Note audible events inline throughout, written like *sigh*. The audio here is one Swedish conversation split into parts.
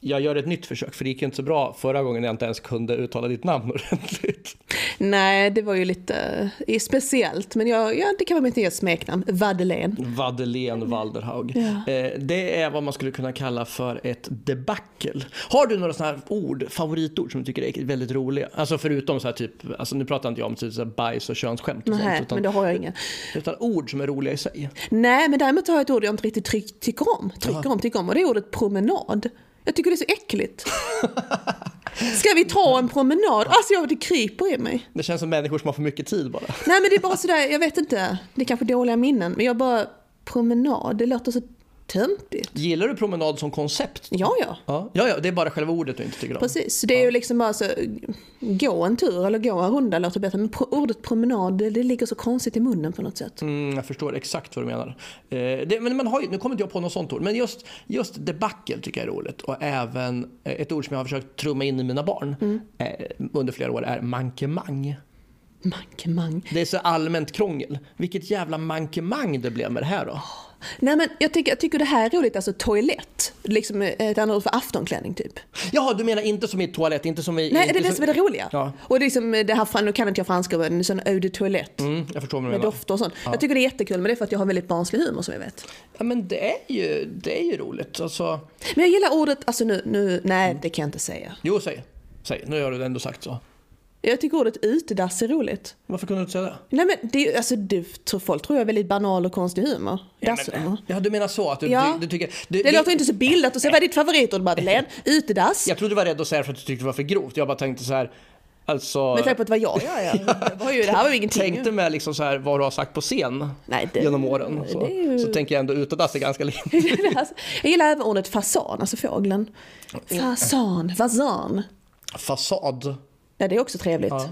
jag gör ett nytt försök, för det gick inte så bra förra gången jag inte ens kunde uttala ditt namn *laughs* ordentligt. Nej, det var ju lite eh, speciellt. Men jag, ja, det kan vara mitt nya smeknamn. Vadelen. Vadelen Walderhaug. Ja. Eh, det är vad man skulle kunna kalla för ett debacle. Har du några sådana här ord, favoritord som du tycker är väldigt roliga? Alltså förutom så här typ, alltså nu pratar inte jag om typ så här bajs och könsskämt och Nej, sånt. Utan, men det har jag inga. utan ord som är roliga i sig. Nej, men däremot har jag ett ord jag inte riktigt tycker om. Tycker om, tycker om. Och det är ordet promenad. Jag tycker det är så äckligt. Ska vi ta en promenad? Alltså jag, det kryper i mig. Det känns som människor som har för mycket tid bara. Nej men det är bara sådär, jag vet inte. Det är kanske dåliga minnen. Men jag bara, promenad, det låter så töntigt. Gillar du promenad som koncept? Ja, ja. Ja, ja, ja det är bara själva ordet du inte tycker om. Precis, så det är ju liksom bara så, gå en tur eller gå en runda låter bättre. Men pro, ordet promenad, det, det ligger så konstigt i munnen på något sätt. Mm, jag förstår exakt vad du menar. Eh, det, men man har ju, nu kommer inte jag på något sånt ord, men just, just debacle tycker jag är roligt. Och även eh, ett ord som jag har försökt trumma in i mina barn Mm. eh, under flera år är mankemang. Mankemang. Det är så allmänt krångel. Vilket jävla mankemang det blev med det här då. Nej men jag tycker, jag tycker det här är roligt, alltså toalett. Liksom ett annat ord för aftonklänning typ. Jaha, du menar inte som i toalett, inte som i... Nej, det är det som är det roliga. Ja. Och det är liksom det här, nu kan inte jag franska, men en sån eau de toilette. Mm, jag förstår vad Med dofter och sånt. Jag tycker det är jättekul, men det är för att jag har väldigt barnslig humor som jag vet. Ja, men det är ju, det är ju roligt. Alltså, Men jag gillar ordet, alltså nu, nu nej det kan jag inte säga. jo, säg. Säg, nu har du ändå sagt så. Jag tycker ordet utedass är roligt. Varför kunde du inte säga det? Nej men det, alltså, det, tror folk tror jag är väldigt banal och konstig humor. Dasshumor. Ja, du menar så att du, Ja. du, du tycker... Du, Det låter inte så bildat att säga vad är ditt favoritord Madeleine? *laughs* Utedass? Jag trodde du var rädd att säga för att du tyckte det var för grovt. Jag bara tänkte så här, alltså... Med tanke på att det var jag, ja, ja. Det, var ju, det här var ju ingenting. Tänkte med liksom så här vad du har sagt på scen Nej, det- genom åren. Så, det är ju- så tänker jag ändå utedass är ganska. Alltså, *laughs* jag gillar även ordet fasan, alltså fågeln. Fasan, fasan. Fasad. Ja, det är också trevligt. Ja.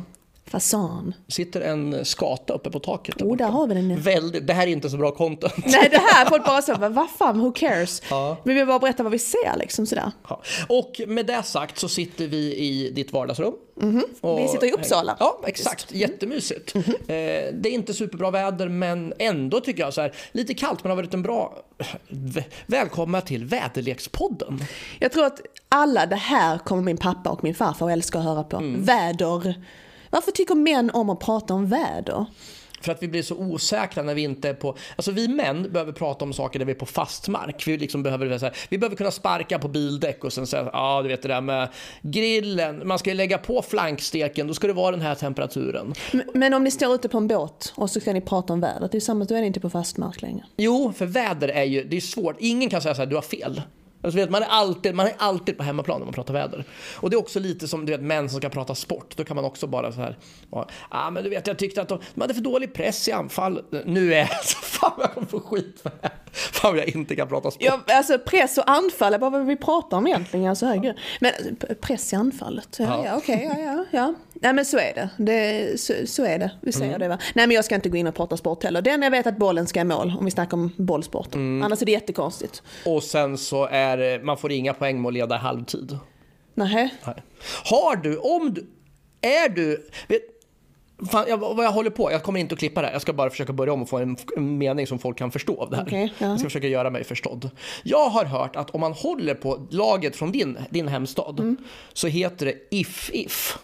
Fasan. Sitter en skata uppe på taket. Oh, där har vi den. Väldigt, det här är inte så bra content. *laughs* Nej, det här, folk bara så, vad fan, who cares? Ja. Men vi vill bara berätta vad vi ser liksom sådär. Ja. Och med det sagt så sitter vi i ditt vardagsrum. Och- Mhm. Vi sitter i Uppsala, Ja, exakt. Jättemysigt. Mhm. Eh, det är inte superbra väder, men ändå tycker jag så här, lite kallt, men har varit en bra... Välkomna till Väderlekspodden. Jag tror att alla det här kommer min pappa och min farfar att älska att höra på. Mm. Väder. Varför tycker män om att prata om väder? För att vi blir så osäkra när vi inte är på... Alltså vi män behöver prata om saker där vi är på fast mark. Vi, liksom behöver, så här, vi behöver kunna sparka på bildäck och sen säga, ja ah, du vet det där med grillen, man ska ju lägga på flanksteken, då ska det vara den här temperaturen. M- Men om ni står ute på en båt och så ska ni prata om vädret, det är samma, då är ni inte på fast mark längre. Jo, för väder är ju, det är svårt. Ingen kan säga så här, du har fel. Alltså, vet, man, är alltid, man är alltid på hemmaplan när man pratar väder. Och det är också lite som du vet, män som ska prata sport. Då kan man också bara så här, ja ah, men du vet jag tyckte att de, de hade för dålig press i anfall. Nu är jag *laughs* fan vad jag kommer få skit för det. Fan vad jag inte kan prata sport. Ja, alltså press och anfall är bara vad vi pratar om egentligen. Alltså, herregud. Men press i anfallet, ja, Ja. ja okej, ja, ja, ja. Nej men så är det. det så, så är det, vi säger det va. Nej men jag ska inte gå in och prata sport heller. Den jag vet att bollen ska i mål, om vi snackar om bollsport. Annars är det jättekonstigt. Och sen så är det- man får inga poäng med att leda i halvtid. Nähä? Nej. Har du, om du, är du, vet, fan, jag, vad jag håller på, jag kommer inte att klippa det här. Jag ska bara försöka börja om och få en, en mening som folk kan förstå av det här. Okej, ja. Jag ska försöka göra mig förstådd. Jag har hört att om man håller på laget från din, din hemstad Mm. så heter det if-if.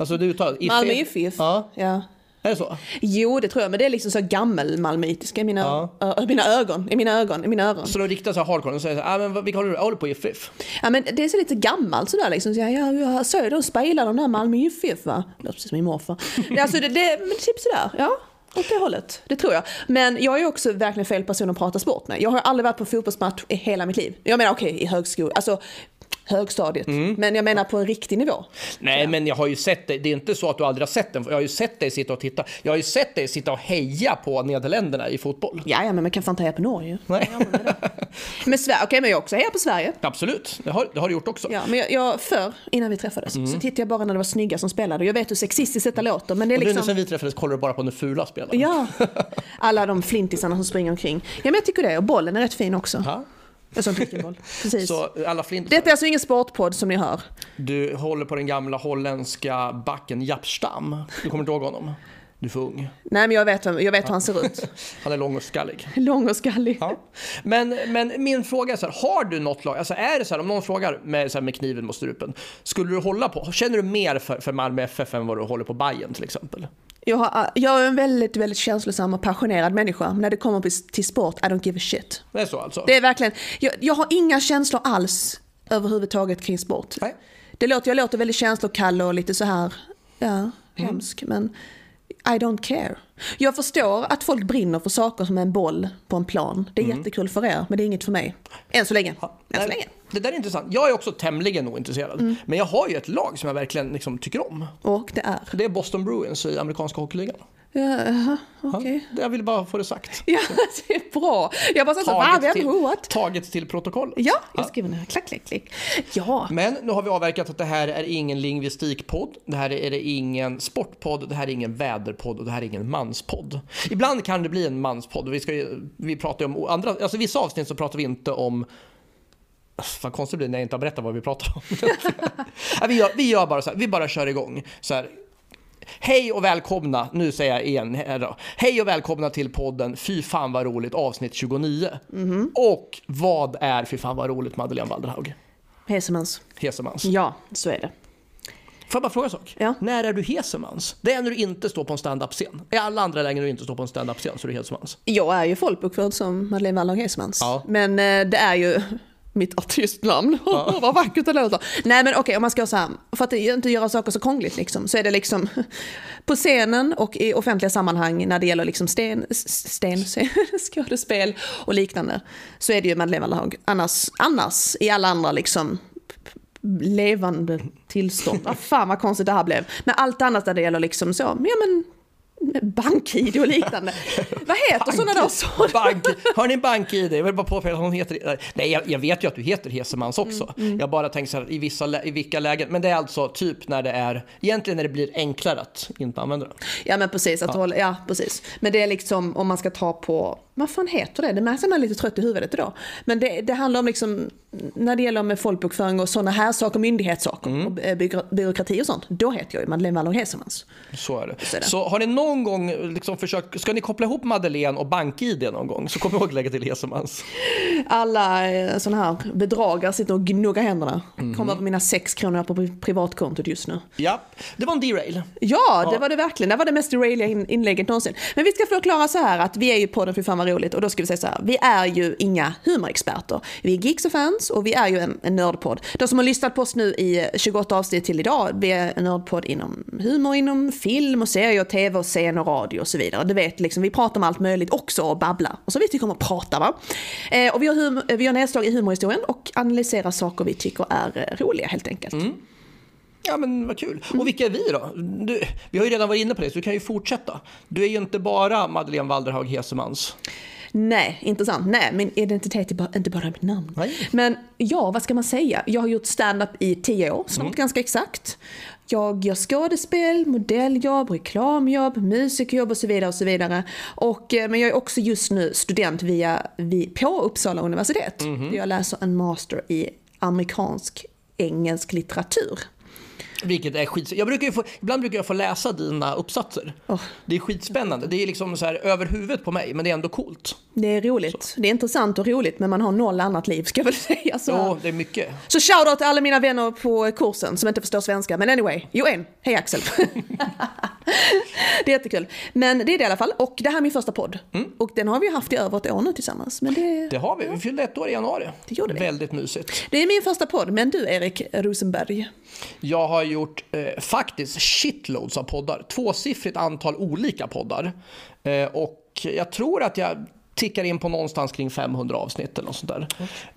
Alltså det uttalas if Malmö IF. Ja, ja. är det så? Jo, det tror jag, men det är liksom så gammelmalmöitiska i mina, ö, mina ögon. I mina ögon, i mina ögon. Så de riktar sig hardcore och säger så här, ah, men vilka håller du? Håller på if-if. Ja, men det är så lite gammalt sådär liksom. Så jag, jag, jag såg de spelar de där Malmö IF va? Det låter precis som min morfar. *laughs* Alltså, det, det, men typ sådär, ja. Åt det hållet, det tror jag. Men jag är också verkligen fel person att prata sport med. Jag har aldrig varit på fotbollsmatch i hela mitt liv. Jag menar okej, i högskolan, alltså högstadiet. Men jag menar på en riktig nivå. Nej, men jag har ju sett dig. Det är inte så att du aldrig har sett den. Jag har ju sett dig sitta och titta. Jag har ju sett dig sitta och heja på Nederländerna i fotboll. Ja, ja, men man kan fan inte heja på Norge. Nej, Men Sverige, okej, men jag också hejar på Sverige. absolut. Det har, det har du gjort också. Ja, men jag, jag, förr, innan vi träffades, så tittade jag bara när det var snygga som spelade. Jag vet hur sexistiskt detta låter, men det är Och nu liksom... sen vi träffades kollar du bara på den fula spelaren. Ja, *laughs* alla de flintisarna som springer omkring. Ja, men jag tycker det. Och bollen är rätt fin också. Ja. En sån riktig boll. Precis. Så alla flint... Detta är alltså ingen sportpodd som ni hör. Du håller på den gamla holländska backen Japp Stam. Du kommer inte ihåg honom? Du är för ung. Nej men jag vet, vem- jag vet hur han ser ut. *laughs* Han är lång och skallig. Lång och skallig. Ja. Men, men min fråga är så här, har du något lag, alltså är det så här om någon frågar med, så här, med kniven mot strupen, skulle du hålla på, känner du mer för, för Malmö FF än vad du håller på Bayern till exempel? Jag, har, jag är en väldigt, väldigt känslosam och passionerad människa. Men när det kommer till sport, I don't give a shit. Det är så alltså? Det är verkligen, jag, jag har inga känslor alls överhuvudtaget kring sport. Nej. Det låter, jag låter väldigt känslokall och lite så här, ja, hemsk. Men I don't care. Jag förstår att folk brinner för saker som en boll på en plan. Det är jättekul för er, men det är inget för mig. Än så länge. Än så länge. Det där är intressant. Jag är också tämligen ointresserad. Men jag har ju ett lag som jag verkligen liksom tycker om. Och det är? Det är Boston Bruins i amerikanska hockeyligan. Jaha, okej. Ja, Jag vill bara få det sagt. *laughs* Ja, det är bra. Jag bara så så, va, vem, who, what? taget till protokollet. Ja, jag skriver ner. Klack, klack, klack. Ja, Men nu har vi avverkat att det här är ingen lingvistikpodd, det här är det ingen sportpodd, det här är ingen väderpodd och det här är ingen manspodd. Ibland kan det bli en manspodd. Vi, ska, ju- vi pratar ju om andra, alltså vissa avsnitt så pratar vi inte om vad konstigt det blir när jag inte har berättat vad vi pratar om. *laughs* Vi, gör, vi gör bara så här, vi bara kör igång. Så här. Hej och välkomna, nu säger jag igen här då. Hej och välkomna till podden Fy fan vad roligt avsnitt 29. Och vad är Fy fan vad roligt Madeleine Walderhaug? Hesemans. Hesemans. Ja, så är det. Får jag bara fråga en sak? Ja. När är du Hesemans? Det är när du inte står på en stand-up-scen. I alla andra lägen när du inte står på en stand-up-scen så är du Hesemans. Jag är ju folkbokförd som Madeleine Wallner Hesemans. Ja. Men eh, det är ju mitt artistnamn. *laughs* Vad vackert det låter. Nej men okej, om man ska så här, för att inte göra saker så krångligt liksom, så är det liksom *laughs* på scenen och i offentliga sammanhang när det gäller liksom sten, sten, *laughs* skådespel och liknande så är det ju Madeleine Wallerhaug. Annars, annars i alla andra liksom levande tillstånd. Vad fan vad konstigt det här blev. Men allt annat där det gäller liksom så, ja men bank-id och liknande. *laughs* Vad heter sådana där saker? Bank, har ni bank-id? Jag vill bara påpeka att hon heter... Nej, jag, jag vet ju att du heter Hesemans också. Mm, Jag bara tänker så här, i, vissa, i vilka lägen. Men det är alltså typ när det är... Egentligen när det blir enklare att inte använda den. Ja men precis, att Hålla, ja precis. Men det är liksom om man ska ta på, vad fan heter det? Det märks att man är lite trött i huvudet idag. Men det, det handlar om liksom, när det gäller med folkbokföring och sådana här saker, myndighetssaker Mm. och byråkra- byråkrati och sånt. Då heter jag ju Madeleine Wallner Hesemans. Så är det. Så är det. Så har ni någon gång liksom försökt... Ska ni koppla ihop Madeleine och bank-id någon gång så kom ihåg att lägga till Hesemans. Alla eh, sådana här bedragare sitter och gnuggar händerna. Mhm. Kommer över mina sex kronor på pri- privatkontot just nu. Ja, det var en derail. Ja, det var det verkligen. Det var det mest railiga in- inlägget någonsin. Men vi ska förklara så här att vi är ju podden för fan roligt och då ska vi säga så här. Vi är ju inga humorexperter. Vi är geeks och fans och vi är ju en, en nördpodd. De som har lyssnat på oss nu i 28 avsnitt till idag, vi är en nördpodd inom humor, inom film och serier, och tv och scen och radio och så vidare. Du vet, liksom, vi pratar om allt möjligt också och babblar. Och så vi tycker om att prata va. Eh, och vi har, hum- vi har nedslag i humorhistorien och analyserar saker vi tycker är roliga helt enkelt. Mm. Ja men vad kul. Och vilka är vi då? Du, vi har ju redan varit inne på det så du kan ju fortsätta. Du är ju inte bara Madeleine Walderhaug Hesemans. Nej, intressant. Nej, min identitet är bara, inte bara mitt namn. Nej. Men ja, vad ska man säga? Jag har gjort stand-up i tio år, snart ganska exakt. Jag gör skådespel, modelljobb, reklamjobb, musikerjobb och så vidare. och så vidare. Och, eh, men jag är också just nu student via, vi, på Uppsala universitet. Där Jag läser en master i amerikansk engelsk litteratur. Vilket är skit... Jag brukar få, ibland brukar jag få läsa dina uppsatser. Åh. Det är skitspännande. Det är liksom så här över huvudet på mig, men det är ändå coolt. Det är roligt. Det är intressant och roligt men man har noll annat liv ska jag väl *laughs* säga. Så. Ja, det är mycket. Så shoutout till alla mina vänner på kursen som inte förstår svenska. Men anyway, jo en. Hej Axel. *laughs* det är jättekul. Men det är det i alla fall. Och det här är min första podd. Och den har vi haft i över ett år nu tillsammans. Men det, Det har vi. Vi fyllde ett år i januari. Det gjorde vi. Väldigt mysigt. det är min första podd. Men du Erik Rosenberg. Jag har gjort eh, faktiskt shitloads av poddar. Tvåsiffrigt antal olika poddar. Eh, och jag tror att jag tickar in på någonstans kring 500 avsnitt eller något sånt där.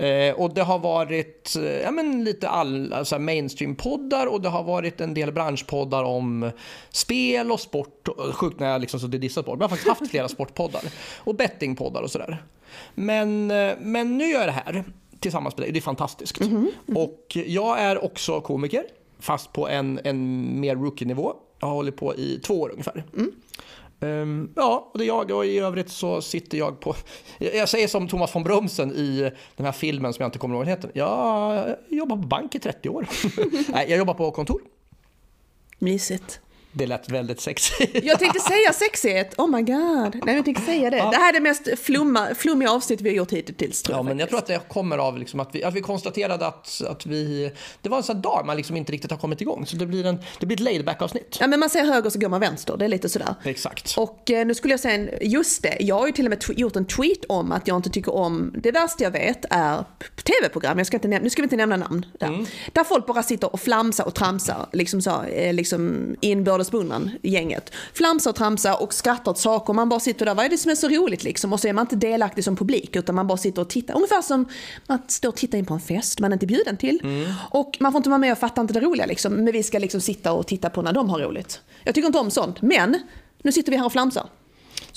Eh, och det har varit eh, ja, men lite all, alltså mainstream-poddar och det har varit en del branschpoddar om spel och sport. Och, sjukt när jag liksom så dissat bort. Men jag har faktiskt haft flera sportpoddar och bettingpoddar och sådär. Men, eh, men nu gör jag det här tillsammans med dig. Det är fantastiskt. Och jag är också komiker, fast på en, en mer rookie-nivå. Jag har hållit på i två år ungefär. Ehm, ja, och det är jag och i övrigt så sitter jag på... *laughs* Jag säger som Thomas von Brömsen i den här filmen som jag inte kommer ihåg vad den heter. Jag jobbar på bank i 30 år. *laughs* Nej, jag jobbar på kontor. Mysigt. Det lät väldigt sexigt. Jag tänkte säga sexighet, oh my god. Nej jag tänkte säga det. Det här är det mest flumma, flummiga avsnitt vi har gjort hittills tror Ja, jag men jag tror att det kommer av liksom att, vi, att vi konstaterade att, att vi... Det var en sån dag man liksom inte riktigt har kommit igång. Så det blir, en, det blir ett laid back avsnitt. Ja men man ser höger så går man vänster, det är lite sådär. Exakt. Och eh, nu skulle jag säga, en, just det, jag har ju till och med gjort en tweet om att jag inte tycker om, det värsta jag vet är tv-program, jag ska inte nu ska vi inte nämna namn. Där, där folk bara sitter och flamsar och tramsar, liksom så, eh, liksom inbördes beundran, gänget. Flamsar och tramsar och skrattar åt saker, man bara sitter där, vad är det som är så roligt liksom? Och så är man inte delaktig som publik, utan man bara sitter och tittar. Ungefär som att stå och titta in på en fest man är inte bjuden till. Och man får inte vara med och fattar inte det roliga liksom, men vi ska liksom sitta och titta på när de har roligt. Jag tycker inte om sånt, men nu sitter vi här och flamsar.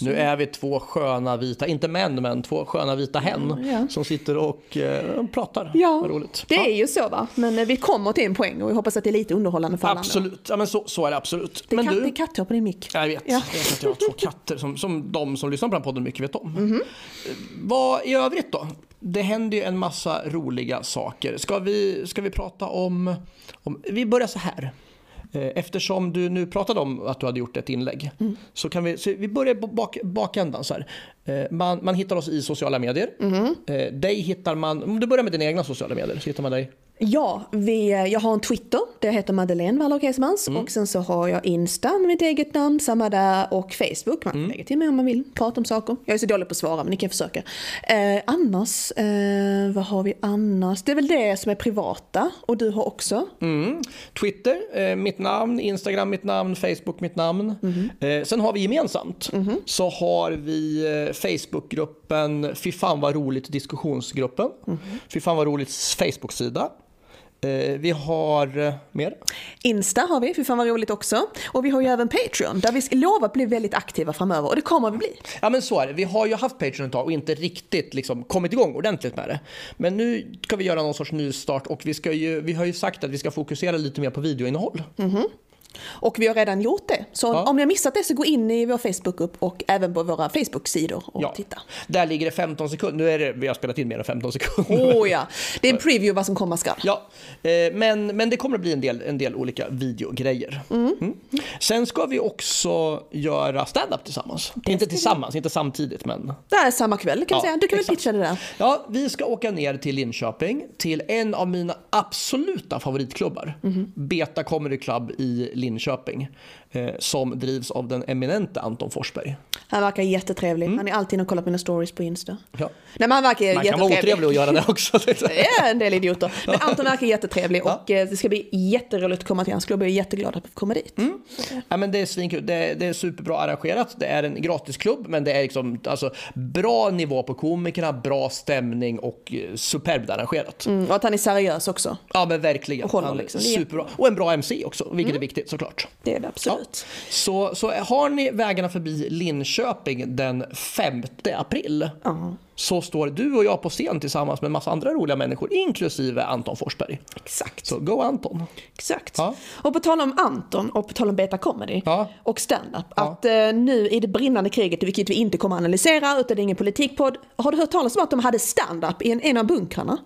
Nu är vi två sköna vita, inte män men två sköna vita hen Ja. som sitter och eh, pratar. Ja, roligt. det Ja. är ju så va. Men eh, vi kommer till en poäng och jag hoppas att det är lite underhållande för alla. Absolut, ja, men så, så är det absolut. Det men katt, du, det är katthår på din mick. jag vet, Ja. jag vet att jag har två *laughs* katter som, som de som lyssnar på den podden mycket vet om. Mhm. Eh, Vad i övrigt då? Det händer ju en massa roliga saker. Ska vi, ska vi prata om, om... Vi börjar så här. Eh, Eftersom du nu pratade om att du hade gjort ett inlägg. Mm. Så kan vi, så vi börjar bak, bakändan. Så här. Eh, Man, man hittar oss i sociala medier. Mhm. Eh, Dig hittar man, om du börjar med dina egna sociala medier så hittar man dig. Ja, vi, jag har en Twitter, det heter Madeleine Waller Kesmans. Mm. Och sen så har jag Insta med mitt eget namn, samma där. Och Facebook, man kan Mm. lägga till mig om man vill prata om saker. Jag är så dålig på att svara men ni kan försöka. Eh, annars, eh, vad har vi annars? Det är väl det som är privata. Och du har också? Mm. Twitter, eh, mitt namn, Instagram, mitt namn, Facebook, mitt namn. Mhm. Eh, sen har vi gemensamt så har vi eh, Facebookgruppen Fy fan vad roligt diskussionsgruppen. Mhm. Fy fan vad roligt Facebook-sida. Eh, vi har eh, mer. Insta har vi, för fan vad roligt också. Och vi har ju även Patreon, där vi ska lova att bli väldigt aktiva framöver. Och det kommer vi bli. Ja men så är det. Vi har ju haft Patreon ett tag och inte riktigt liksom kommit igång ordentligt med det. Men nu ska vi göra någon sorts nystart och vi, ska ju, vi har ju sagt att vi ska fokusera lite mer på videoinnehåll. Och vi har redan gjort det. Så Ja. om ni har missat det så gå in i vår Facebookgrupp och även på våra Facebook-sidor och Ja. titta. Där ligger det 15 sekunder. Nu är det, vi har spelat in mer än 15 sekunder. Åh ja, det är en *laughs* preview vad som komma skall. Ja, eh, men, men det kommer att bli en del, en del olika videogrejer. Mm. Sen ska vi också göra stand-up tillsammans. Inte tillsammans, inte samtidigt men. Det är samma kväll kan Ja, säga. Du kan väl exakt. pitcha det där. Ja, vi ska åka ner till Linköping till en av mina absoluta favoritklubbar. Beta Comedy Club i Linköping. Linköping som drivs av den eminente Anton Forsberg. Han verkar jättetrevlig. Han är alltid inne och kollar på mina stories på Insta. Ja. Nej han verkar Man kan vara otrevlig och göra det också. *laughs* Det är en del idioter. Men Anton verkar jättetrevlig och eh, det ska bli jätteroligt att komma till hans klubb. Jag är jätteglad att få komma dit. Ja, men det är svinkul. Det, det är superbra arrangerat. Det är en gratisklubb, men det är liksom, alltså, bra nivå på komikerna, bra stämning och eh, superbt arrangerat. Mm, och att han är seriös också. Ja, men verkligen. Och liksom. Superbra. Och en bra MC också, vilket är viktigt såklart. Det är det Ja. Absolut. Så, så har ni vägarna förbi Linköping den 5 april Ja, så står du och jag på scen tillsammans med massa andra roliga människor, inklusive Anton Forsberg. exakt. Så go Anton! Exakt. Ja. Och på tal om Anton och på tal om Beta Comedy Ja. och stand-up. Att eh, nu i det brinnande kriget, vilket vi inte kommer att analysera utan det är ingen politikpodd. Har du hört talas om att de hade stand-up i en, en av bunkrarna?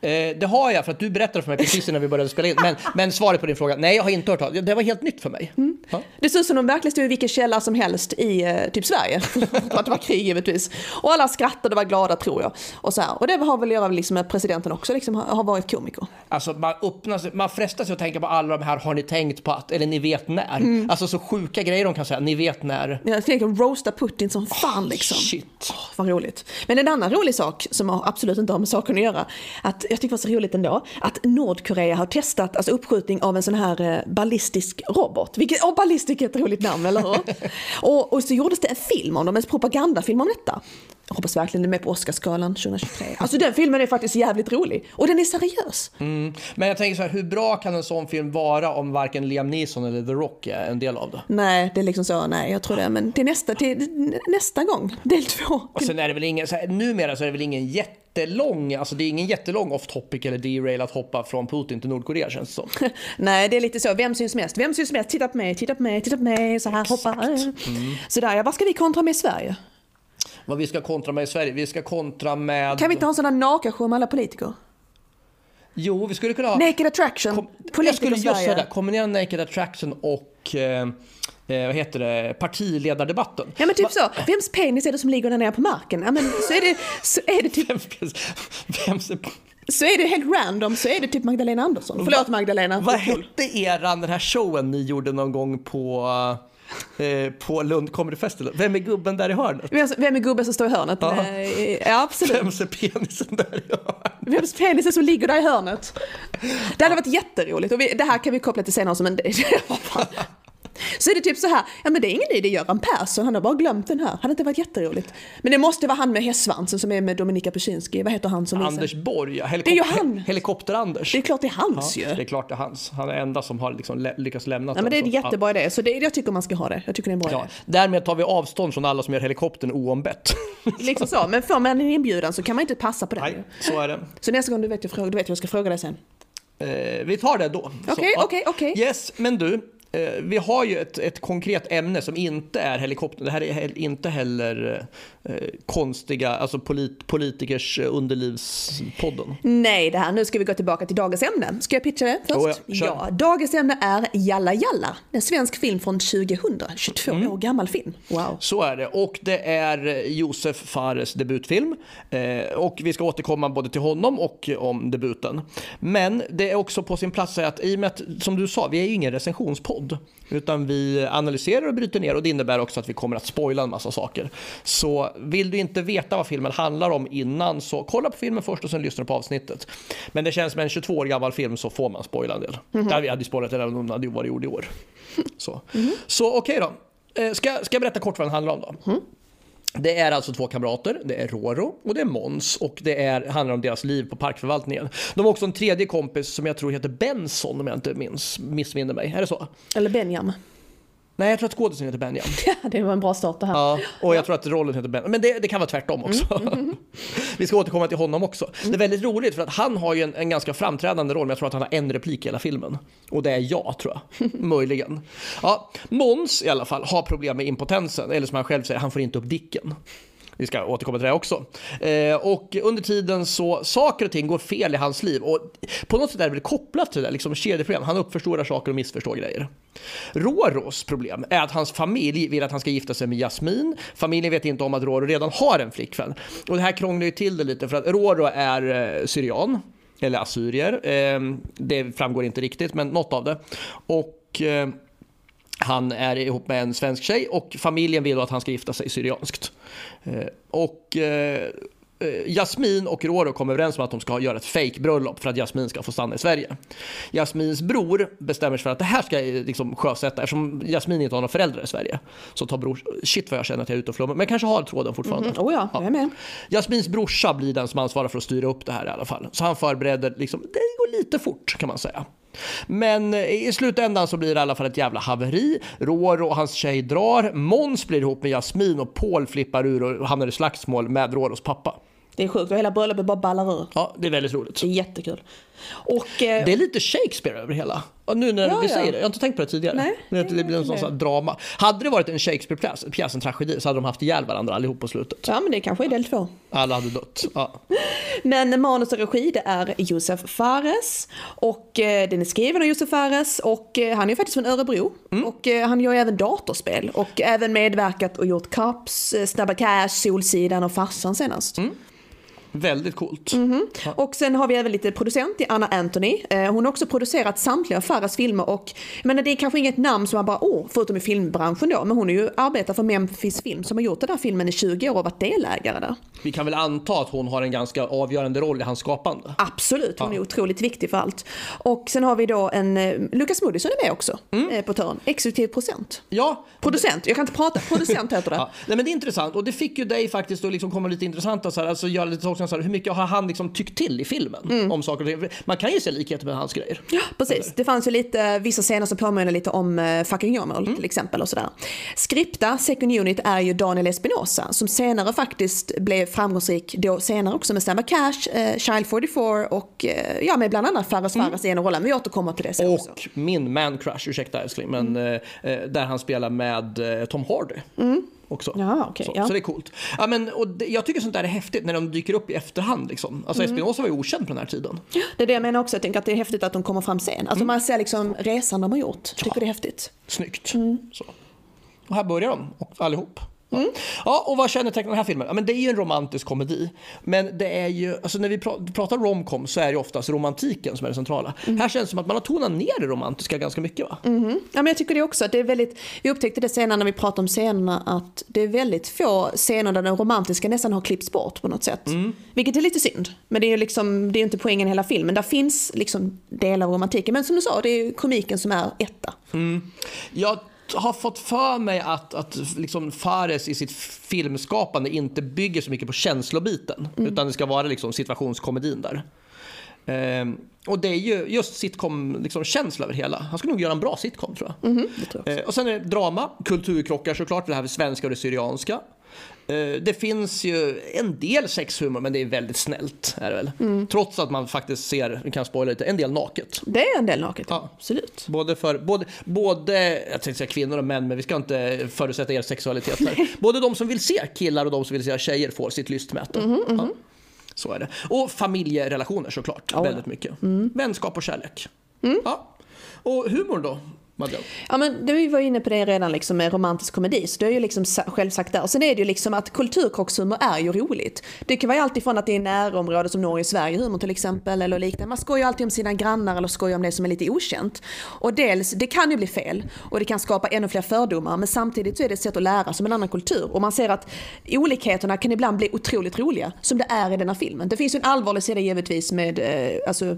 Eh, det har jag för att du berättade för mig precis innan vi började spela in. Men, men svaret på din fråga, nej jag har inte hört talas Det var helt nytt för mig. Mm. Ja. Det ser ut som de verkligen stod i vilken källa som helst i eh, typ Sverige. *laughs* för att det var krig givetvis. Och alla skrattade och var glada tror jag. Och, så här. och det har väl att göra liksom med presidenten också liksom, har, varit komiker. Alltså man, öppnar sig, man frestas att tänka på alla de här, har ni tänkt på att, eller ni vet när. Mm. Alltså så sjuka grejer de kan säga, ni vet när. Jag tänker roasta Putin som fan liksom. Shit. Vad roligt. Men en annan rolig sak som absolut inte har med saken att göra, att jag tycker det var så roligt ändå, att Nordkorea har testat alltså uppskjutning av en sån här eh, ballistisk robot. Vilket, oh, ballistik är ett roligt namn, eller hur? *laughs* och, och så gjordes det en film om dem, en propagandafilm om detta. Jag hoppas verkligen den är med på Oscarsgalan 2023. Alltså den filmen är faktiskt jävligt rolig. Och den är seriös. Mm. Men jag tänker så här, hur bra kan en sån film vara om varken Liam Neeson eller The Rock är en del av det? Nej, det är liksom så, nej jag tror det. Men till nästa, till nästa gång, del två. Och sen är det väl ingen, så här, numera så är det väl ingen jättelång, alltså det är ingen jättelång off topic eller derail att hoppa från Putin till Nordkorea känns det som. *laughs* Nej, det är lite så. Vem syns mest? Vem syns mest? Titta på mig, titta på mig, titta på mig, så här, hoppa. Mm. Sådär, ja. Vad ska vi kontra med i Sverige? Vad vi ska kontra med i Sverige? Vi ska kontra med... Kan vi inte ha en sån här nakashow med alla politiker? Jo, vi skulle kunna ha... Naked attraction, Kom, jag skulle just säga det, kombinera Naked Attraction och och eh, eh, vad heter det, partiledardebatten. Ja men typ så, vems penis är det som ligger där nere på marken? Ja men så är det, så är det typ, Vems, vems är, så är det helt random så är det typ Magdalena Andersson. Förlåt Magdalena. vad hette eran, den här showen ni gjorde någon gång på, eh, på Lund Comedy Festival? Vem är gubben där i hörnet? Vem, är gubben som står i hörnet? Ja. Nej, Ja absolut. Vems är penisen där i hörnet? Vems penis är som ligger där i hörnet? Det hade varit jätteroligt och vi, det här kan vi koppla till senare som en... *laughs* Så är det typ så här, ja men det är ingen idé, Göran Persson, han har bara glömt den här. Hade inte varit jätteroligt? Men det måste vara han med hästsvansen som är med Dominika Peczynski. Vad heter han som visar? Anders Borg, ja. Det är ju Helikop- han. Helikopter-Anders. Det är klart det är hans Ja, ju. det är klart det är hans. Han är enda som har liksom lä- lyckats lämna Ja, men det är en jättebra idé, så det, jag tycker man ska ha det. Jag tycker det är en bra Ja, idé. därmed tar vi avstånd från alla som gör helikoptern oombett. *laughs* Liksom så, men får man en inbjudan så kan man inte passa på det. Nej, så är det. Så nästa gång du vet, jag frågar, du vet jag ska fråga dig sen. Eh, vi tar det då. Okej, okej, okej. Yes, men du. Eh, Vi har ju ett, ett konkret ämne som inte är helikopter. Det här är inte heller eh, konstiga, alltså polit, politikers underlivspodden. Nej, det här, nu ska vi gå tillbaka till dagens ämne. Ska jag pitcha det först? Jo, ja, kör. ja, dagens ämne är Jalla Jalla. En svensk film från 2000. 22 Mm. år gammal film. Wow. Så är det. Och det är Josef Fares debutfilm. Eh, och vi ska återkomma både till honom och om debuten. Men det är också på sin plats att i och med att, som du sa, vi är ju ingen recensionspodd. Utan vi analyserar och bryter ner och det innebär också att vi kommer att spoila en massa saker. Så vill du inte veta vad filmen handlar om innan så kolla på filmen först och sen lyssna på avsnittet. Men det känns med en 22 år gammal film så får man spoila en del. Ja, vi hade ju spoilat det även om den hade varit gjord i år. Så, så okej då. Eh, Ska, ska jag berätta kort vad den handlar om då? Det är alltså två kamrater, det är Roro och det är Mons och det är, handlar om deras liv på parkförvaltningen. De har också en tredje kompis som jag tror heter Benson om jag inte minns, missminner mig. Är det så? Eller Benjam. Nej, jag tror att skådisen heter Benjamin. *laughs* det var en bra start det här. Ja, och jag tror att rollen heter Ben. Men det, det kan vara tvärtom också. *laughs* Vi ska återkomma till honom också. Det är väldigt roligt för att han har ju en, en ganska framträdande roll, men jag tror att han har en replik i hela filmen. Och det är jag, tror jag. *laughs* Möjligen. Ja, Måns i alla fall har problem med impotensen, eller som han själv säger, han får inte upp dicken. Vi ska återkomma till det också. Eh, och under tiden så saker och ting går fel i hans liv och på något sätt är det väl kopplat till det, liksom kedjeproblem. Han uppförstorar saker och missförstår grejer. Roros problem är att hans familj vill att han ska gifta sig med Jasmin. Familjen vet inte om att Roro redan har en flickvän. Och det här krånglar ju till det lite för att Roro är eh, syrian, eller assyrier. Eh, det framgår inte riktigt, men något av det. Och eh, han är ihop med en svensk tjej och familjen vill att han ska gifta sig syrianskt. Eh, Och eh, eh, Jasmin och Roro kommer överens om att de ska göra ett fake-bröllop för att Jasmin ska få stanna i Sverige. Jasmins bror bestämmer sig för att det här ska jag liksom sjösätta eftersom Jasmin inte har några föräldrar i Sverige. Så tar bror, shit vad jag känner att jag är ute och flummar, men kanske har tråden fortfarande. Oh ja, jag är med. Jasmins brorsa blir den som ansvarar för att styra upp det här i alla fall. Så han förbereder, liksom, det går lite fort kan man säga. Men i slutändan så blir det i alla fall ett jävla haveri. Roro och hans tjej drar. Måns blir ihop med Jasmin och Paul flippar ur och hamnar i slagsmål med Roros pappa. Det är sjukt och hela bröllopet bara ballar ur. Ja, det är väldigt roligt. Det är jättekul. Och... Eh, Det är lite Shakespeare över hela. Och nu när Ja, vi ja. säger det, jag har inte tänkt på det tidigare. Nej, det, det blir en sån, sån här drama. Hade det varit en Shakespeare-pjäs, pjäs, en tragedi, så hade de haft ihjäl varandra allihop på slutet. ja men det kanske är del två. Alla hade dött. Ja. *laughs* Men manus och regi det är Josef Fares och eh, den är skriven av Josef Fares och eh, han är faktiskt från Örebro och eh, han gör ju även datorspel och även medverkat och gjort Cops, eh, Snabba Cash, Solsidan och Farsan senast. Väldigt coolt. Och sen har vi även lite producent i Anna Anthony. Eh, Hon har också producerat samtliga Fares filmer och jag menar, det är kanske inget namn som man bara åh, förutom i filmbranschen då, men hon är ju arbetar för Memphis Film som har gjort den här filmen i 20 år och varit delägare där. Vi kan väl anta att hon har en ganska avgörande roll i hans skapande. Absolut, hon är otroligt viktig för allt. Och sen har vi då en, eh, Lukas Moodysson är med också eh, på törn. Exekutiv procent. Ja, Producent, jag kan inte prata, producent heter det. *laughs* Ja, nej, men det är intressant och det fick ju dig faktiskt att liksom komma lite intressanta så här, alltså göra lite tolkningar så här, hur mycket har han liksom tyckt till i filmen om saker och ting? Man kan ju se likheter med hans grejer. Ja, precis. Det fanns ju lite, vissa scener som påminner lite om uh, Fucking Åmål till exempel och sådär. Skripta, second unit, är ju Daniel Espinosa som senare faktiskt blev framgångsrik då senare också med Snabba Cash, eh, Child 44 och eh, ja, med bland annat Fares Fares i ena rollen. Vi återkommer till det sen också. Och min man crush, ursäkta älskling, men eh, eh, där han spelar med eh, Tom Hardy. Också. Ja, okej, så, ja. så det är coolt. Ja, men, och det, jag tycker sånt där är häftigt när de dyker upp i efterhand. Liksom. Alltså Mm. Espinosa var ju okänd på den här tiden. Det är det jag menar också, jag tänker att det är häftigt att de kommer fram sen. Alltså Mm. man ser liksom resan de har gjort. Jag tycker det är häftigt. Snyggt. Mm. Så. Och här börjar de, allihop. Ja. ja, och vad kännetecknar den här filmen? Ja, men det är ju en romantisk komedi. Men det är ju, alltså när vi pra- pratar romcom så är det oftast romantiken som är det centrala. Mm. Här känns det som att man har tonat ner det romantiska ganska mycket va? Ja, men jag tycker det också. att Det är väldigt, vi upptäckte det senare när vi pratade om scenerna att det är väldigt få scener där den romantiska nästan har klippts bort på något sätt. Vilket är lite synd. Men det är ju liksom, det är inte poängen i hela filmen. Där finns liksom delar av romantiken. Men som du sa, det är ju komiken som är etta. Jag har fått för mig att, att liksom Fares i sitt filmskapande inte bygger så mycket på känslobiten. Utan det ska vara liksom situationskomedin där. Ehm, och det är ju just sitcom-känsla liksom, över hela. Han skulle nog göra en bra sitcom tror jag. Det tror jag. Eh, och sen är det drama, kulturkrockar såklart, det här med svenska och det syrianska. Eh, det finns ju en del sexhumor men det är väldigt snällt. Är det väl? Mm. Trots att man faktiskt ser, vi kan spoila lite, en del naket. Det är en del naket, Ja. absolut. Både för både, både jag tänkte säga kvinnor och män, men vi ska inte förutsätta er sexualitet här. *laughs* Både de som vill se killar och de som vill se tjejer får sitt lystmäte. Ja, så är det. Och familjerelationer såklart, Ja, väldigt mycket. Vänskap och kärlek. Ja. Och humor då, Madeleine? Ja men du var inne på det redan liksom med romantisk komedi, så du har ju liksom själv sagt där. Sen är det ju liksom att kulturkrockshumor är ju roligt. Det kan vara alltifrån att det är närområde som Norge och Sverige humor till exempel eller liknande. Man skojar alltid om sina grannar eller skojar om det som är lite okänt. Och dels, det kan ju bli fel och det kan skapa ännu fler fördomar men samtidigt så är det ett sätt att lära sig om en annan kultur. Och man ser att olikheterna kan ibland bli otroligt roliga som det är i denna filmen. Det finns ju en allvarlig sida givetvis med eh, alltså,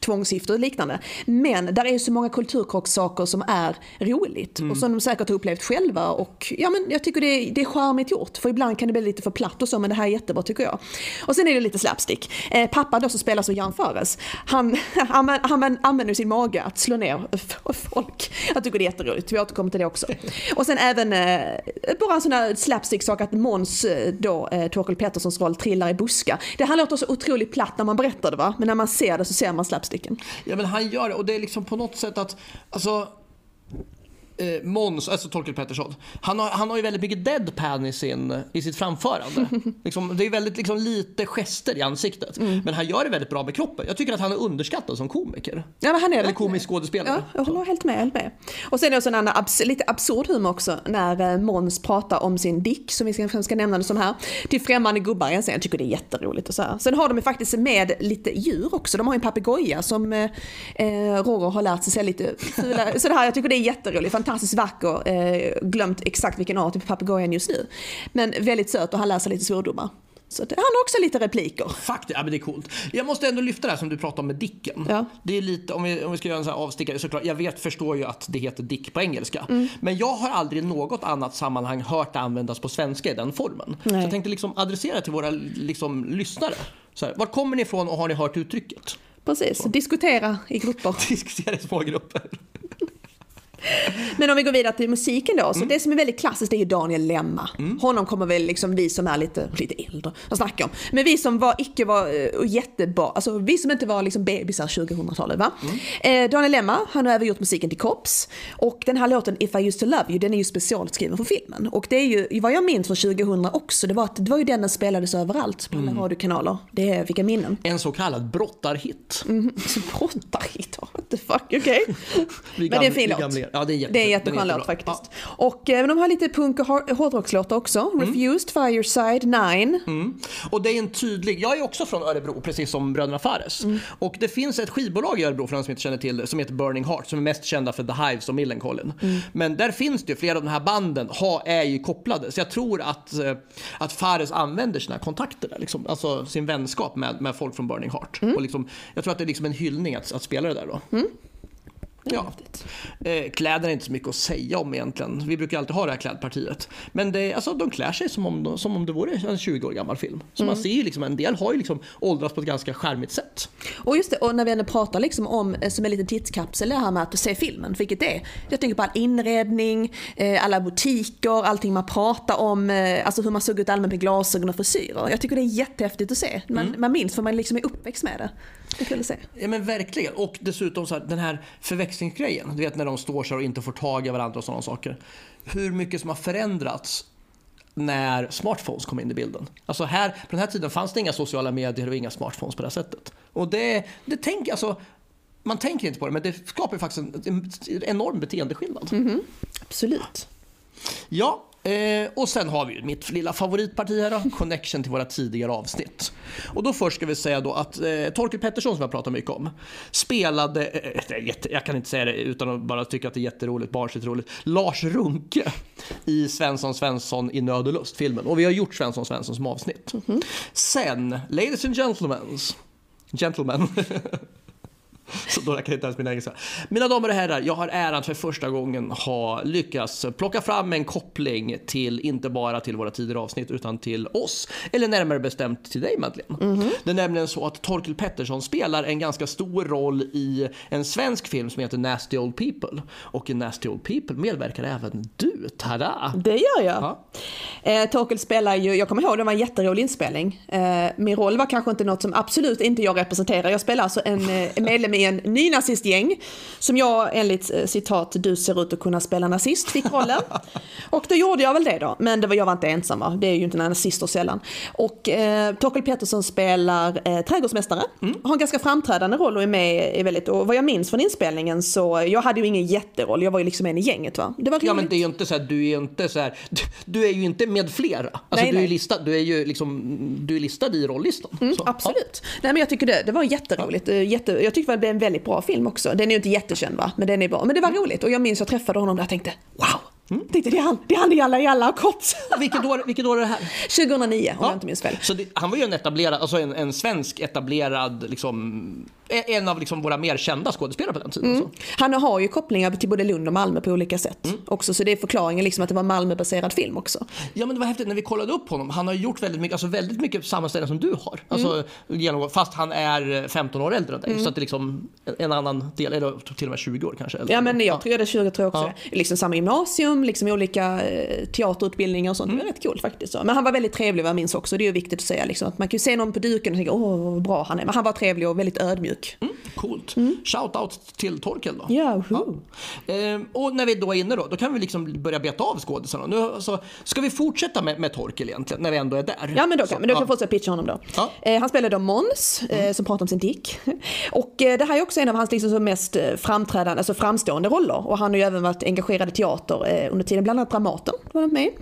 tvångsgifter och liknande. Men där är ju så många kulturkrocksaker som är roligt och som de säkert har upplevt själva. Och ja, men jag tycker det är, det är charmigt gjort för ibland kan det bli lite för platt och så men det här är jättebra tycker jag. Och sen är det lite slapstick. Eh, pappa då som spelas av Jan Fares, han, *laughs* han, han, använder sin mage att slå ner *laughs* folk. Jag tycker det är jätteroligt, vi återkommer till det också. Och sen även eh, bara en sån här slapstick-sak att Måns eh, då, eh, Torkel Petterssons roll trillar i buskar. Det här låter så otroligt platt när man berättar det va, men när man ser det så ser man slapsticken. Ja men han gör det och det är liksom på något sätt att, alltså eh, Måns, alltså Torkel Pettersson, han har, han har ju väldigt mycket deadpan i, sin, i sitt framförande. *laughs* liksom, det är väldigt liksom, lite gester i ansiktet. Men han gör det väldigt bra med kroppen. Jag tycker att han är underskattad som komiker. Ja, men han är Eller komisk skådespelare. Ja, jag håller helt med. Helt med. Och sen är det också en annan abs- lite absurd humor också när eh, Måns pratar om sin dick, som vi ska, ska nämna det som här, till främmande gubbar scen. Jag tycker det är jätteroligt. Och så här. Sen har de ju faktiskt med lite djur också. De har en papegoja som eh, eh, Roger har lärt sig se lite fula. *laughs* Så det här, jag tycker det är jätteroligt, fantastiskt vacker. Eh, glömt exakt vilken art papegojan just nu. Men väldigt söt och han lär sig lite svordomar. Så det, han har också lite repliker. Faktiskt, ja men det är coolt. Jag måste ändå lyfta det här som du pratade om med Dicken. Ja. Det är lite, om vi, om vi ska göra en sån här avstickare, såklart, jag vet, förstår ju att det heter Dick på engelska. Mm. Men jag har aldrig i något annat sammanhang hört det användas på svenska i den formen. Så jag tänkte liksom adressera till våra liksom, lyssnare. Så här, var kommer ni ifrån och har ni hört uttrycket? Precis, diskutera i grupper. *laughs* Diskutera i små grupper. Men om vi går vidare till musiken då, så Mm. det som är väldigt klassiskt är ju Daniel Lemma. Honom kommer väl liksom vi som är lite, lite äldre att snacka om. Men vi som var, icke var uh, jättebra, alltså vi som inte var liksom bebisar 2000-talet va. Mm. Eh, Daniel Lemma, han har även gjort musiken till Kops. Och den här låten If I used to love you, den är ju specialskriven för filmen. Och det är ju, vad jag minns från 2000 också, det var, att, det var ju den den spelades överallt på alla Mm. radiokanaler. Det är, vilka minnen. En så kallad brottarhit. Mm, *laughs* brottarhit, *laughs* what the fuck, okej. *laughs* Vi Men det är en fin låt. Gamla- Ja, det är, jätte, Det är en jätteskön låt faktiskt. Ja. Och eh, de har lite punk och hårdrockslåtar också. Mm. Refused, Fireside, Nine. Och det är en tydlig, jag är också från Örebro precis som bröderna Fares. Mm. Och det finns ett skivbolag i Örebro för de som inte känner till det som heter Burning Heart som är mest kända för The Hives och Millencolin. Mm. Men där finns det ju flera av de här banden ha, är ju kopplade. Så jag tror att, eh, att Fares använder sina kontakter där, liksom, alltså sin vänskap med, med folk från Burning Heart. Mm. Och liksom, jag tror att det är liksom en hyllning att, att spela det där då. Ja. Eh, kläder är inte så mycket att säga om egentligen. Vi brukar alltid ha det här klädpartiet. Men det, alltså, de klär sig som om, de, som om det vore en 20 år gammal film. Så man ser ju liksom, en del har ju liksom åldrats på ett ganska charmigt sätt. Och just det, och när vi ändå pratar liksom om, eh, som en liten tidskapsel, det här med att se filmen, vilket det är. Jag tänker på all inredning, eh, alla butiker, allting man pratar om, alltså hur man såg ut allmänt med glasögon och frisyrer. Jag tycker det är jättehäftigt att se. Man, man minns för man liksom är uppväxt med det. Det kul att se. Ja men verkligen. Och dessutom så här, den här förväxlingsgrejen. Du vet när de står så och inte får tag i varandra och sådana saker. Hur mycket som har förändrats när smartphones kom in i bilden. Alltså här, på den här tiden fanns det inga sociala medier och inga smartphones på det här sättet. Och det, det tänker alltså, man tänker inte på det, men det skapar faktiskt en, en enorm beteendeskillnad. Absolut. Ja, eh, och sen har vi ju mitt lilla favoritparti här då, connection till våra tidigare avsnitt. Och då först ska vi säga då att eh, Torkel Pettersson som jag pratar mycket om spelade, eh, jätte, jag kan inte säga det utan att bara tycka att det är jätteroligt, barnsligt roligt, Lars Runke i Svensson Svensson i Nöd och lust filmen. Och vi har gjort Svensson Svensson som avsnitt. Sen, ladies and gentlemen, gentlemen *laughs* *laughs* Så då kan inte ens min engelska. Mina damer och herrar, jag har äran för första gången ha lyckats plocka fram en koppling till, inte bara till våra tidigare avsnitt, utan till oss. Eller närmare bestämt till dig Madeleine. Det är nämligen så att Torkel Pettersson spelar en ganska stor roll i en svensk film som heter Nasty Old People. Och i Nasty Old People medverkar även du, tada! Det gör jag. Ja. Eh, Torkel spelar ju, jag kommer ihåg det var en jätterolig inspelning. Eh, min roll var kanske inte något som absolut inte jag representerar. Jag spelar alltså en eh, medlem i en nynazistgäng som jag enligt eh, citat du ser ut att kunna spela nazist fick rollen. *laughs* Och då gjorde jag väl det då. Men det var, jag var inte ensam va? det är ju inte nazister sällan. Och eh, Torkel Pettersson spelar eh, trädgårdsmästare. Har en ganska framträdande roll och är med i väldigt, och vad jag minns från inspelningen så jag hade ju ingen jätteroll, jag var ju liksom en i gänget va. Det var Ja roligt. men det är ju inte så här, du är ju inte så här, du, du är ju inte med flera. Alltså Nej, du är nej. listad, du är ju liksom, du är listad i rollistan. Mm, Absolut. Nej, men jag tycker det, det var jätteroligt. Eh, Jätte, jag tyckte det är en väldigt bra film också. Den är ju inte jättekänd va, men den är bra. Men det var roligt och jag minns jag träffade honom där och tänkte wow. Mm. Tänkte, det är han, det är han Jalla har gått. Ja. Vilket, år, vilket år är det här? 2009 om jag inte minns fel. Så det, han var ju en etablerad, alltså en, en svensk etablerad, liksom, en av liksom våra mer kända skådespelare på den tiden. Mm. Så. Han har ju kopplingar till både Lund och Malmö på olika sätt Mm. också. Så det är förklaringen liksom att det var Malmöbaserad film också. Ja men det var häftigt när vi kollade upp honom. Han har gjort väldigt mycket, alltså väldigt mycket samma ställe som du har. Alltså, Mm. genom, fast han är 15 år äldre än dig. Så att det är liksom en, annan del, eller till och med 20 år kanske. Äldre. Ja men jag tror det är 20 tror jag också. Ja. det. Liksom samma gymnasium, liksom olika eh, teaterutbildningar och sånt. Mm. Det var rätt coolt faktiskt. Men han var väldigt trevlig vad jag minns också. Det är ju viktigt att säga liksom, att man kan ju se någon på duken och tänka åh vad bra han är. Men han var trevlig och väldigt ödmjuk. Mm, coolt. Shout out till Torkel då. Ja, who. Ehm, och när vi då är inne då, då kan vi liksom börja beta av skådisarna. Nu, alltså, ska vi fortsätta med, med Torkel egentligen, när vi ändå är där? Ja men då Så, kan, men då kan ja. jag fortsätta pitcha honom då. Ja. Eh, han spelar då Måns eh, som pratar om sin dick. *laughs* Och det här är också en av hans liksom, mest framträdande, alltså framstående roller. Och han har ju även varit engagerad i teater under tiden, bland annat Dramaten. Var han med. i.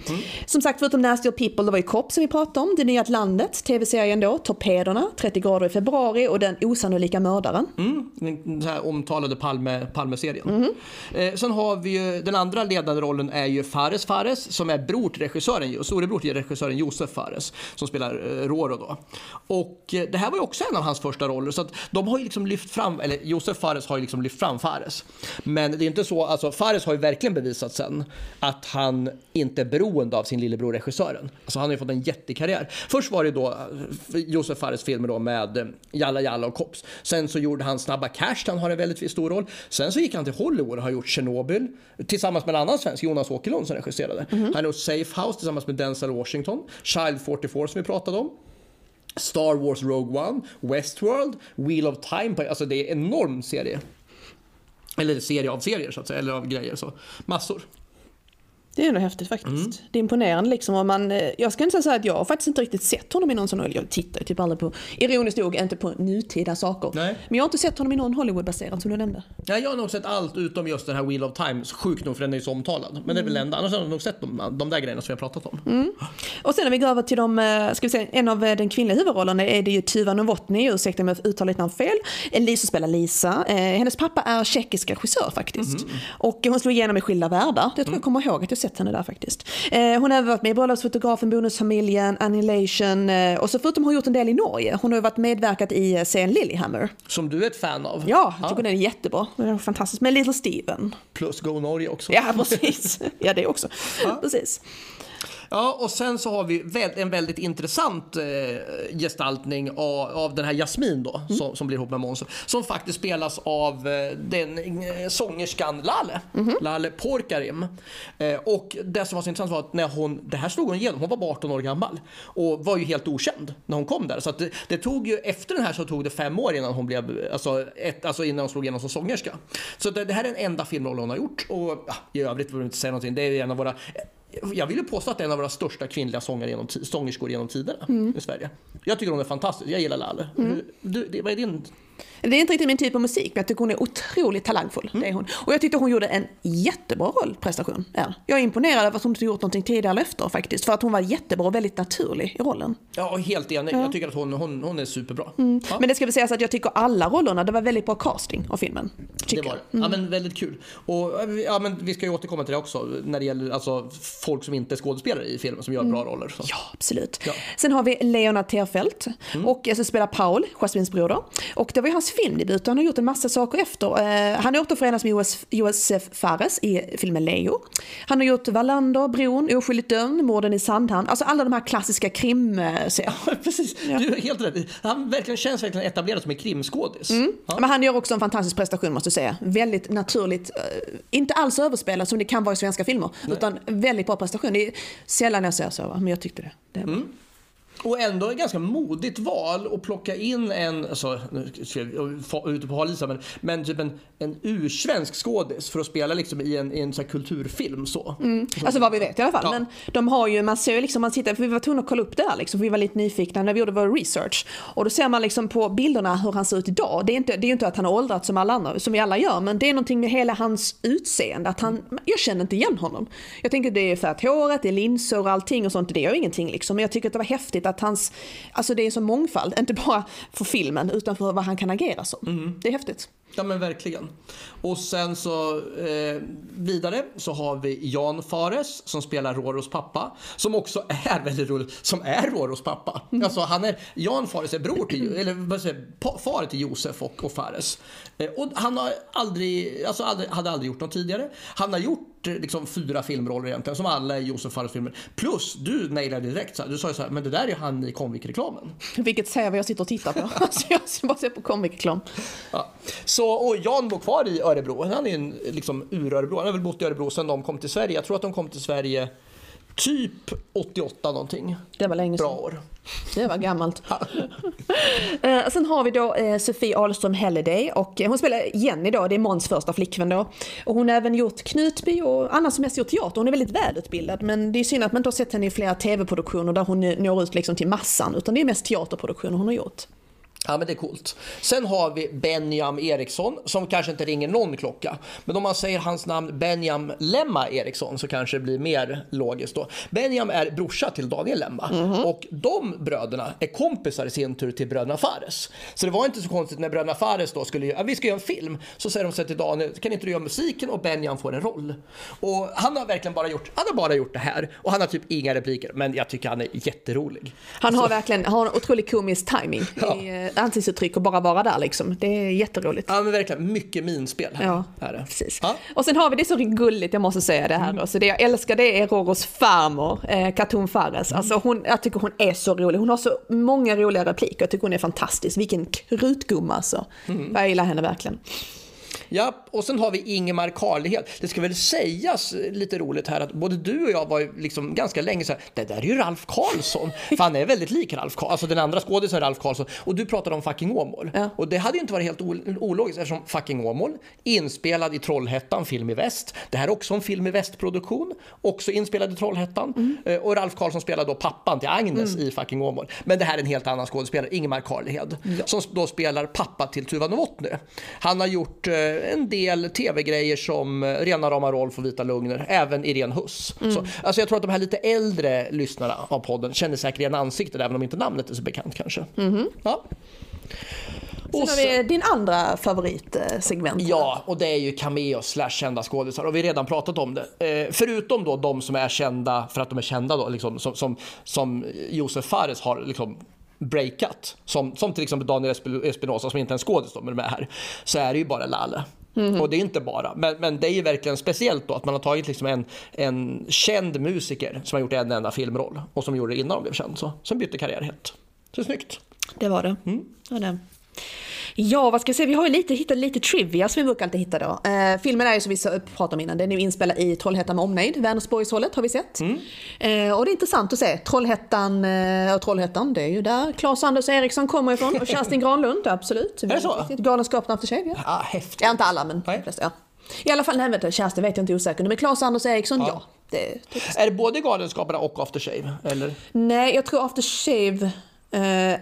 Som sagt förutom Nasty Old People, det var ju Kopp som vi pratade om, Det nya landet, tv-serien då, Torpederna, 30 grader i februari och Den osannolika mördaren. Mm, den här omtalade Palme, Palme-serien. Mhm. Eh, sen har vi ju, den andra ledande rollen är ju Fares Fares som är bror till regissören, storebror till regissören Josef Fares som spelar eh, Roro då. Och eh, det här var ju också en av hans första roller så att de har ju liksom lyft fram, eller Josef Fares har ju liksom lyft fram Fares. Men det är inte så, alltså Fares har ju verkligen bevisat sen att han inte är beroende av sin lillebror regissören. Alltså han har ju fått en jättekarriär. Först var det då eh, Josef Fares filmer då med eh, Jalla Jalla och Kops. Sen så gjorde han Snabba Cash, han har en väldigt stor roll. Sen så gick han till Hollywood och har gjort Chernobyl tillsammans med en annan svensk, Jonas Åkerlund som regisserade. Han har gjort Safe House tillsammans med Denzel Washington, Child 44 som vi pratade om. Star Wars Rogue One, Westworld, Wheel of Time. Alltså det är en enorm serie. Eller serie av serier så att säga, eller av grejer. Så. Massor. Det är ändå häftigt faktiskt. Mm. Det är imponerande liksom. Om man, eh, jag ska inte säga att jag har faktiskt inte riktigt sett honom i någon sån, jag tittar typ aldrig på, ironiskt nog, inte på nutida saker. Nej. Men jag har inte sett honom i någon Hollywoodbaserad som du nämnde. Ja, jag har nog sett allt utom just den här Wheel of Time. Sjukt nog för den är ju så omtalad. Men det är väl enda. Annars har jag nog sett de, de där grejerna som jag pratat om. Och sen när vi går över till de, eh, ska vi säga, en av eh, den kvinnliga huvudrollerna är det ju Tuva Novotny, ursäkta om jag uttalar ditt namn fel. Lisa spelar Lisa. Hennes pappa är tjeckisk regissör faktiskt. Och hon slog igenom i Skilda världar. Jag tror jag kommer ihåg att jag sett henne där faktiskt. Eh, hon har även varit med i Bröllopsfotografen, Bonusfamiljen, Annihilation eh, och så förutom har hon gjort en del i Norge. Hon har varit medverkat i eh, serien Lilyhammer. Som du är ett fan av. Ja, jag tycker den är jättebra. Den är fantastisk. Med Little Steven. Plus Go Norge också. Ja, precis. Ja, det också. Precis. Ja, och sen så har vi en väldigt intressant eh, gestaltning av, den här Jasmin då, som, som blir ihop med Måns. Som faktiskt spelas av eh, den eh, sångerskan Lale, Lale Porkarim. Och det som var så intressant var att när hon, det här slog hon igenom, hon var bara 18 år gammal och var ju helt okänd när hon kom där. Så det, det tog ju, efter den här så tog det fem år innan hon blev, alltså, ett, alltså innan hon slog igenom som sångerska. Så det, det här är den enda filmrollen hon har gjort och ja, i övrigt vill jag inte säga någonting. Det är en av våra jag vill ju påstå att det är en av våra största kvinnliga sångare genom, sångerskor genom tiderna Mm. i Sverige. Jag tycker hon är fantastisk, jag gillar Lalle. Du, det, vad är din? Det är inte riktigt min typ av musik, men jag tycker hon är otroligt talangfull. Det är hon. Och jag tyckte hon gjorde en jättebra rollprestation. Ja. Jag är imponerad över att hon inte gjort någonting tidigare eller efter faktiskt. För att hon var jättebra och väldigt naturlig i rollen. Ja, helt enig. Jag tycker att hon, hon, hon är superbra. Ja, Men det ska väl sägas att jag tycker alla rollerna, det var väldigt bra casting av filmen. det var det. Ja, men väldigt kul. Och, ja, men vi ska ju återkomma till det också när det gäller alltså, folk som inte är skådespelare i filmen som gör bra roller. Så. Ja, absolut. Ja. Sen har vi Leonard Terfelt och eh, som spelar Paul, Jasmins broder. Och det var ju hans filmdebut och han har gjort en massa saker efter. Eh, han återförenas med Joas- Josef Fares i filmen Leo. Han har gjort Wallander, Bron, Oskyldigt dömd, Morden i Sandhamn. Alltså alla de här klassiska krimserier. *laughs* Precis, du är helt rätt. Han verkligen, känns verkligen etablerad som en krimskådis. Ja. Men han gör också en fantastisk prestation måste jag säga. Väldigt naturligt, eh, inte alls överspelat som det kan vara i svenska filmer. Utan väldigt bra prestation. Det är sällan jag ser så, men jag tyckte det. det var. Och ändå ett ganska modigt val att plocka in en, alltså, nu ska jag få ut på hal is här, men, men typ en, en ursvensk skådis för att spela liksom i en, i en så kulturfilm så. Alltså vad vi vet i alla fall. Ja. Men de har ju, man ser ju liksom, man sitter, för vi var tvungna att kolla upp det här liksom, för vi var lite nyfikna när vi gjorde vår research. Och då ser man liksom på bilderna hur han ser ut idag. Det är, inte, det är ju inte att han har åldrats som alla andra, som vi alla gör, men det är någonting med hela hans utseende. Att han, jag känner inte igen honom. Jag tänker det är färgat håret, det är linser och allting och sånt, det gör ingenting liksom. Men jag tycker att det var häftigt att hans, alltså det är så mångfald, inte bara för filmen utan för vad han kan agera som. Det är häftigt. Ja men verkligen. Och sen så eh, vidare så har vi Jan Fares som spelar Roros pappa. Som också är väldigt roligt, som är Roros pappa. Alltså han är, Jan Fares är bror till, eller vad säger, far till Josef och, och Fares. Eh, och han har aldrig, alltså aldrig, hade aldrig gjort något tidigare. Han har gjort eh, liksom fyra filmroller egentligen, som alla är Josef Fares filmer. Plus, du nailade direkt så här, du sa ju så här, men det där är ju han i Comvik-reklamen. *laughs* Vilket vad jag sitter och tittar på. *laughs* alltså jag ska bara se på comic-reklam. Ja. Så, och Jan bor kvar i Örebro. Han är en liksom ur-Örebro. Han har väl bott i Örebro sedan de kom till Sverige. Jag tror att de kom till Sverige typ 88 någonting. Det var länge Bra sedan. år. Det var gammalt. *laughs* Eh, sen har vi då eh, Sofie Ahlström Halliday och eh, hon spelar Jenny då, det är Måns första flickvän då. Och hon har även gjort Knutby och annars som mest gjort teater. Hon är väldigt välutbildad men det är synd att man inte har sett henne i flera tv-produktioner där hon når ut liksom till massan utan det är mest teaterproduktioner hon har gjort. Ja men det är coolt. Sen har vi Benjam Eriksson som kanske inte ringer någon klocka. Men om man säger hans namn Benjam Lemma Eriksson så kanske det blir mer logiskt då. Benjam är brorsa till Daniel Lemma och de bröderna är kompisar i sin tur till bröderna Fares. Så det var inte så konstigt när bröderna Fares då skulle ja, vi ska göra en film. Så säger de så till Daniel, kan inte du göra musiken och Benjam får en roll. Och han har verkligen bara gjort, han har bara gjort det här och han har typ inga repliker men jag tycker han är jätterolig. Han har verkligen har en otrolig komisk timing Ja. i eh, ansiktsuttryck och bara vara där liksom. Det är jätteroligt. Ja men verkligen mycket minspel. här Ja, är det. precis. Ja. Och sen har vi det så gulligt, jag måste säga det här. då. Så det jag älskar det är Roros farmor, eh, Katun Fares. Alltså hon, jag tycker hon är så rolig. Hon har så många roliga repliker. Jag tycker hon är fantastisk. Vilken krutgumma alltså. Jag gillar henne verkligen. Ja, och sen har vi Ingemar Karlhed. Det ska väl sägas lite roligt här att både du och jag var ju liksom ganska länge så här, det där är ju Ralf Karlsson. För han är väldigt lik Ralf Karlsson, alltså den andra skådisen Ralf Karlsson. Och du pratade om Fucking Åmål. Ja. Och det hade ju inte varit helt ol- ologiskt eftersom Fucking Åmål, inspelad i Trollhättan, film i väst. Det här är också en film i västproduktion, också inspelad i Trollhättan. Eh, Och Ralf Karlsson spelar då pappan till Agnes i Fucking Åmål. Men det här är en helt annan skådespelare, Ingemar Karlhed, som då spelar pappa till Tuva Novotny. Han har gjort eh, en del tv-grejer som eh, Rena rama Rolf och Vita Lugner, även Irene Huss. Så, alltså jag tror att de här lite äldre lyssnarna av podden känner säkert igen ansiktet även om inte namnet är så bekant kanske. Ja. Sen Och har vi din andra favoritsegment. Ja, och det är ju cameo slash kända skådisar och vi har redan pratat om det. Eh, förutom då de som är kända för att de är kända då, liksom, som, som, som Josef Fares har liksom breakat. Som, som till exempel Daniel Esp- Espinosa som inte är en skådis men med här. Så är det ju bara Lalle. Och det är inte bara, men, men det är ju verkligen speciellt då att man har tagit liksom en, en känd musiker som har gjort en enda filmroll och som gjorde det innan de blev känd. Så, som bytte karriär helt. Så snyggt. Det var det. Ja, det. Ja, vad ska jag säga? Vi har ju lite, hittat lite trivia som vi brukar alltid hitta då. Eh, filmen är ju som vi pratade om innan, den är ju inspelad i Trollhättan med omnejd, Vänersborgshållet har vi sett. Eh, och det är intressant att se. Trollhättan eh, Trollhättan, det är ju där Claes-Anders Eriksson kommer ifrån och Kerstin Granlund, *laughs* absolut. det så? Galenskapen After Shave, ja. Ah, häftigt. Ja, inte alla men de flesta, ja. I alla fall, nej vänta, Kerstin vet jag inte osäker men Claes-Anders Eriksson, ja. det är typiskt. Är det både Galenskaparna och After Shave? Eller? Nej, jag tror After Shave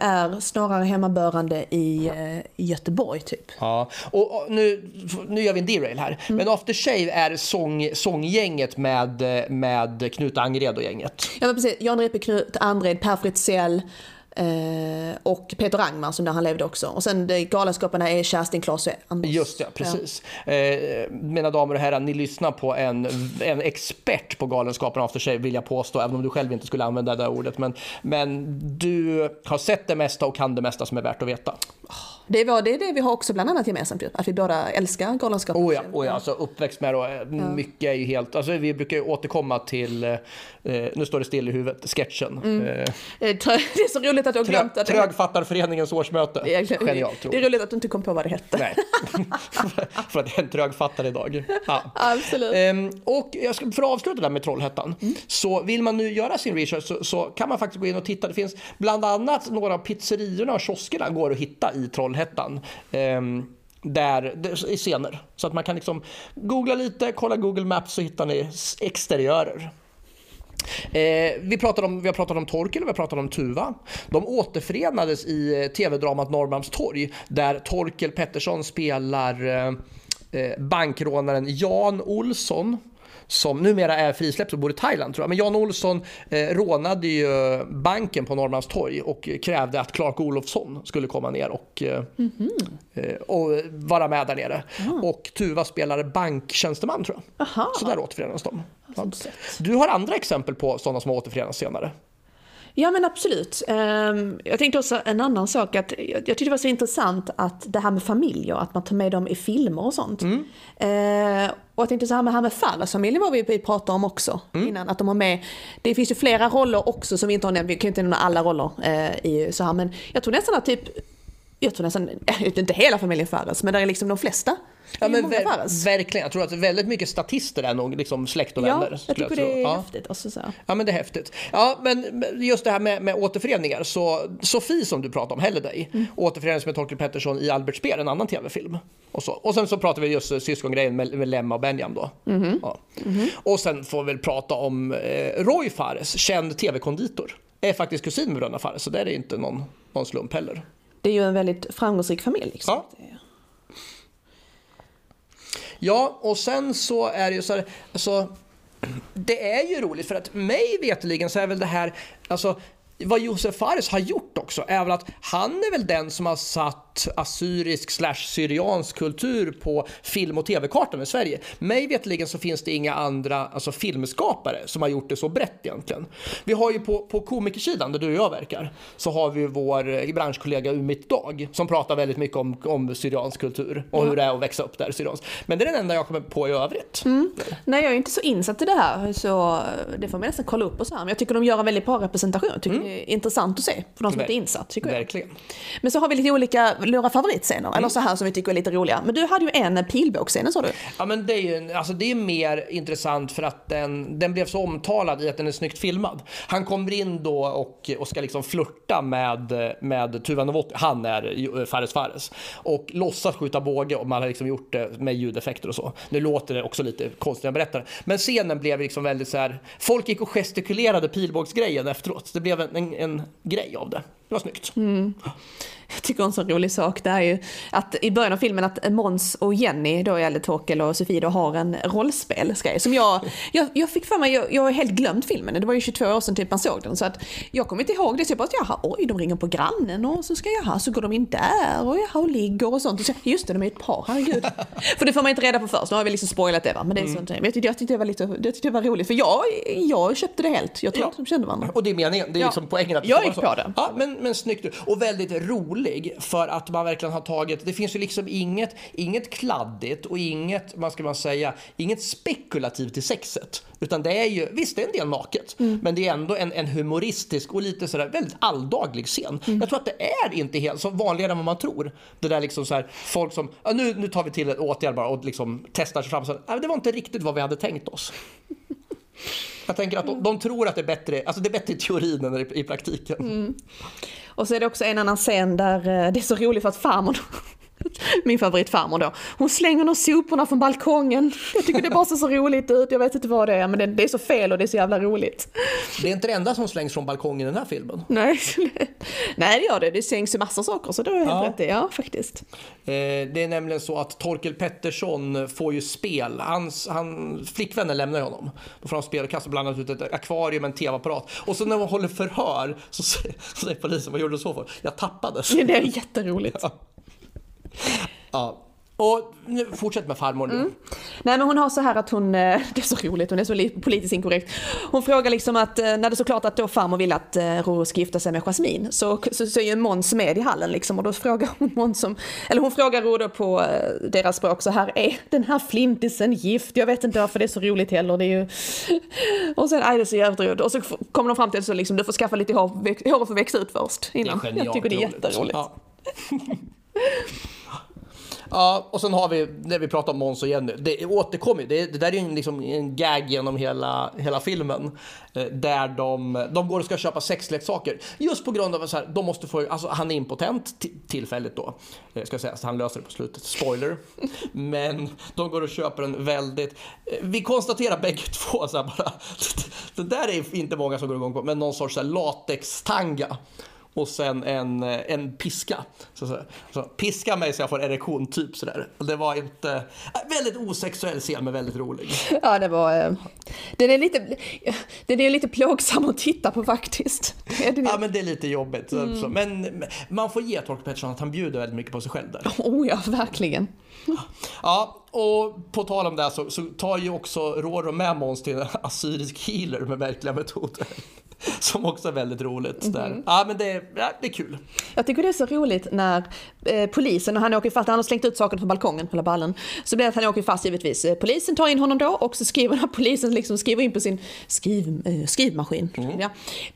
är snarare hemmabörande i, eh, Göteborg typ. Ja, och, och nu, nu gör vi en derail här. Men After Shave är sång, sånggänget med, med Knut Angred och gänget. Ja men precis, Jan Repe, Knut Andred, Per Fritzell eh, och Peter Angmar som där han levde också. Och sen de Galenskaparna är Kerstin, Klas och Anders. Just det, precis. Eh, mina damer och herrar, ni lyssnar på en, en expert på Galenskaparna After Shave vill jag påstå, även om du själv inte skulle använda det där ordet. Men, men du har sett det mesta och kan det mesta som är värt att veta. Det, var, det är det vi har också bland annat gemensamt ju, att vi båda älskar Galenskaparna. Oh ja, oh ja alltså uppväxt med då, eh, mycket är ju helt, alltså vi brukar ju återkomma till, eh, nu står det still i huvudet, sketchen. Eh, Eh, *laughs* Det är så roligt att du har glömt att det Trögfattarföreningens årsmöte. Genialt Det är roligt. att du inte kom på vad det hette. Nej, *laughs* för att jag är en trögfattare idag. Ja. Absolut. Ehm, och jag ska, för att avsluta där med Trollhättan, så vill man nu göra sin research så, så kan man faktiskt gå in och titta. Det finns bland annat några av pizzeriorna och kioskerna går att hitta i Trollhättan. Trollhättan. Ehm, där, där, i scener. Så att man kan liksom googla lite, kolla Google Maps så hittar ni exteriörer. Eh, vi, pratade om, vi har pratat om Torkel och vi har pratat om Tuva. De återförenades i eh, tv-dramat Norrmalmstorg där Torkel Pettersson spelar eh, eh bankrånaren Jan Olsson som numera är frisläppt och bor i Thailand tror jag. Men Jan Olsson eh, rånade ju banken på Norrmalmstorg och krävde att Clark Olofsson skulle komma ner och, eh, eh, och vara med där nere. Och Tuva spelar banktjänsteman tror jag. Aha. Så där återförenas de. Ja. Du har andra exempel på sådana som har återförenats senare. Ja men absolut. Ehm, Jag tänkte också en annan sak att jag tyckte det var så intressant att det här med familjer, att man tar med dem i filmer och sånt. Mm. Eh, Och jag tänkte så här med, här med Fares-familjen var vi, vi pratade om också Mm. innan, att de har med, det finns ju flera roller också som vi inte har nämnt, vi kan ju inte nämna alla roller eh, i så här, men jag tror nästan att typ jag tror nästan, *laughs* inte hela familjen Fares, men där är liksom de flesta. Ja, men ver- verkligen. Jag tror att väldigt mycket statister är nog liksom släkt och Ja, vänner. jag skulle tycker tro. det är ja. häftigt. Alltså, så. Ja men det är häftigt. Ja men just det här med, med återföreningar. Så Sofie som du pratade om, Halliday, Mm. återförenades med Torkel Pettersson i Albert Speer, en annan tv-film. Och, så. och sen så pratar vi just syskongrejen med, med Lemma och Benjam då. Mm-hmm. Ja. Och sen får vi väl prata om eh, Roy Fares, känd tv-konditor. Är faktiskt kusin med Bröderna Fares, så det är inte någon, någon slump heller. Det är ju en väldigt framgångsrik familj. Liksom. Ja. Ja, och sen så är det ju så här, alltså, det är ju roligt för att mig veteligen så är väl det här, alltså vad Josef Fares har gjort också är väl att han är väl den som har satt assyrisk slash syriansk kultur på film och tv-kartan i Sverige. Mig veteligen så finns det inga andra alltså, filmskapare som har gjort det så brett egentligen. Vi har ju på, på komikersidan där du och jag verkar så har vi vår eh, branschkollega Umit Dag som pratar väldigt mycket om, om syriansk kultur och hur det är att växa upp där syriansk. Men det är den enda jag kommer på i övrigt. Nej, jag är inte så insatt i det här, så det får man nästan kolla upp och så här. Men jag tycker de gör en väldigt bra representation. Jag tycker det är intressant att se, för de som Ver- inte är insatt. Tycker jag. Verkligen. Men så har vi lite olika, några favoritscener, eller så här som vi tycker är lite roliga. Men du hade ju en pilbågsscen, sa du? Ja men det är ju alltså det är mer intressant för att den, den blev så omtalad i att den är snyggt filmad. Han kommer in då och, och ska liksom flirta med, med Tuva Novotny, han är ju Fares Fares, och låtsas skjuta båge och man har liksom gjort det med ljudeffekter och så. Nu låter det också lite konstigt när jag berättar. Men scenen blev liksom väldigt så här, folk gick och gestikulerade pilbågsgrejen efteråt. Det blev en, en, en grej av det. Det var snyggt. Jag *laughs* tycker en sån rolig sak det är ju att i början av filmen att Måns och Jenny, då är Torkel och Sofie, då har en rollspelsgrej som jag, jag, jag fick för mig, jag, jag har helt glömt filmen, det var ju 22 år sedan typ man såg den så att jag kommer inte ihåg det så jag bara, jaha, oj de ringer på grannen och så ska jag, jaha, så går de in där och jaha och ligger och sånt. Och så, just det, de är ett par, herregud. *laughs* för det får man inte reda på först, nu har vi liksom spoilat det va, men det är sånt, men jag tyckte, jag tyckte det var lite, det tyckte det var roligt för jag, jag köpte det helt, jag tror Ja. inte de kände varandra. Och det är meningen, det är Ja. liksom poängen att det Jag gick på det. Ja, men, men snyggt. Och väldigt rolig för att man verkligen har tagit, det finns ju liksom inget, inget kladdigt och inget, vad ska man säga, inget spekulativt i sexet. Utan det är ju, visst det är en del naket, Mm. men det är ändå en, en humoristisk och lite sådär väldigt alldaglig scen. Mm. Jag tror att det är inte helt så vanligare än vad man tror. Det där liksom så här, folk som, ja, nu, nu tar vi till ett åtgärd bara och liksom testar sig fram. Så, ja, det var inte riktigt vad vi hade tänkt oss. *laughs* Jag tänker att de, de tror att det är bättre, alltså det är bättre i teorin än i, i praktiken. Mm. Och så är det också en annan scen där eh, det är så roligt för att farmor *laughs* Min favoritfarmor då. Hon slänger nog soporna från balkongen. Jag tycker det bara ser så roligt ut. Jag vet inte vad det är men det, det är så fel och det är så jävla roligt. Det är inte det enda som slängs från balkongen i den här filmen. Nej, *laughs* Nej det gör det. Det slängs ju massa saker så det har jag helt Ja. rätt i. Ja, faktiskt. Eh, det är nämligen så att Torkel Pettersson får ju spel. Hans, han, flickvännen lämnar ju honom. Då får han spel och kastar bland annat ut ett akvarium, en tv-apparat. Och så när man håller förhör så *laughs* säger polisen, vad gjorde du så för? Jag tappades. Det är jätteroligt. Ja. Och nu, fortsätt med farmor nu. Nej men hon har så här att hon, eh, *laughs* det är så roligt, hon är så li- politiskt inkorrekt. Hon frågar liksom att eh, när det är så klart att då farmor vill att eh, Roro ska gifta sig med Jasmine så, så, så är ju Måns med i hallen liksom och då frågar hon Måns om, eller hon frågar Roro på deras språk så här, är den här flintisen gift? Jag vet inte varför det är så roligt heller, det är ju... *laughs* Och sen, nej det är så jävligt roligt. Och så kommer de fram till så liksom, du får skaffa lite hår, hår för att växa ut först Det är innan. genialt Jag tycker det är roligt. jätteroligt. Ja. *laughs* Ja, och sen har vi, när vi pratar om Måns och Jenny, det återkommer ju. det, det där är ju liksom en gag genom hela, hela filmen. eh, Där de, de går och ska köpa sexleksaker. Just på grund av att så här, de måste få, alltså han är impotent ti- tillfälligt då. eh, Ska säga, så han löser det på slutet, spoiler. *laughs* Men de går och köper en väldigt, eh, vi konstaterar bägge två så här bara, *laughs* det där är inte många som går igång på, men någon sorts latex-tanga och sen en, eh, en piska. Så, så, så, piska mig så jag får erektion, typ sådär. Det var inte... äh, Väldigt osexuell scen, men väldigt rolig. Ja, det var... eh, Den är lite, den är lite plågsam att titta på faktiskt. Det. Ja, men det är lite jobbigt. men men man får ge Torkel Pettersson att han bjuder väldigt mycket på sig själv där. Oh ja, verkligen. Ja, och på tal om det så, så tar ju också Roro med Måns till en assyrisk healer med verkliga metoder. *laughs* Som också är väldigt roligt där. Ja, men det, är- ja, det är kul. Jag tycker det är så roligt när eh, polisen, och han åker fast, han har slängt ut saker från balkongen, hela ballen. Så blir det att han åker fast givetvis. Eh, Polisen tar in honom då och så skriver när *laughs* polisen liksom skriver in på sin skriv, eh, skrivmaskin. Ja.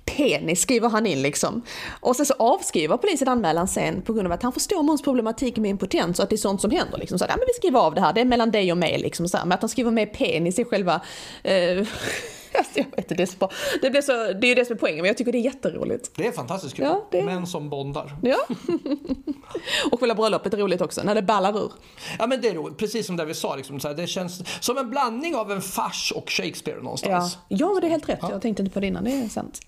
Penis skriver han in liksom. Och sen så avskriver polisen anmälan sen på grund av att han förstår Måns problematik med impotens och att det är sånt som händer. Liksom. Så att, ja, men vi skriver av det här, det mellan dig och mig. Liksom, så här. Men att han skriver med penis i själva eh, *laughs* Alltså, jag vet inte, det är så bra. Det, blir så, det är ju det som är poängen, men jag tycker det är jätteroligt. Det är fantastiskt kul. Ja, det- Män som bondar. Ja. *laughs* och själva bröllopet är roligt också, när det ballar ur. Ja men det är roligt, precis som det vi sa. Liksom, så här, det känns som en blandning av en fars och Shakespeare Ja, någonstans. ja men det är helt rätt. Jag tänkte inte på det innan, det är sant.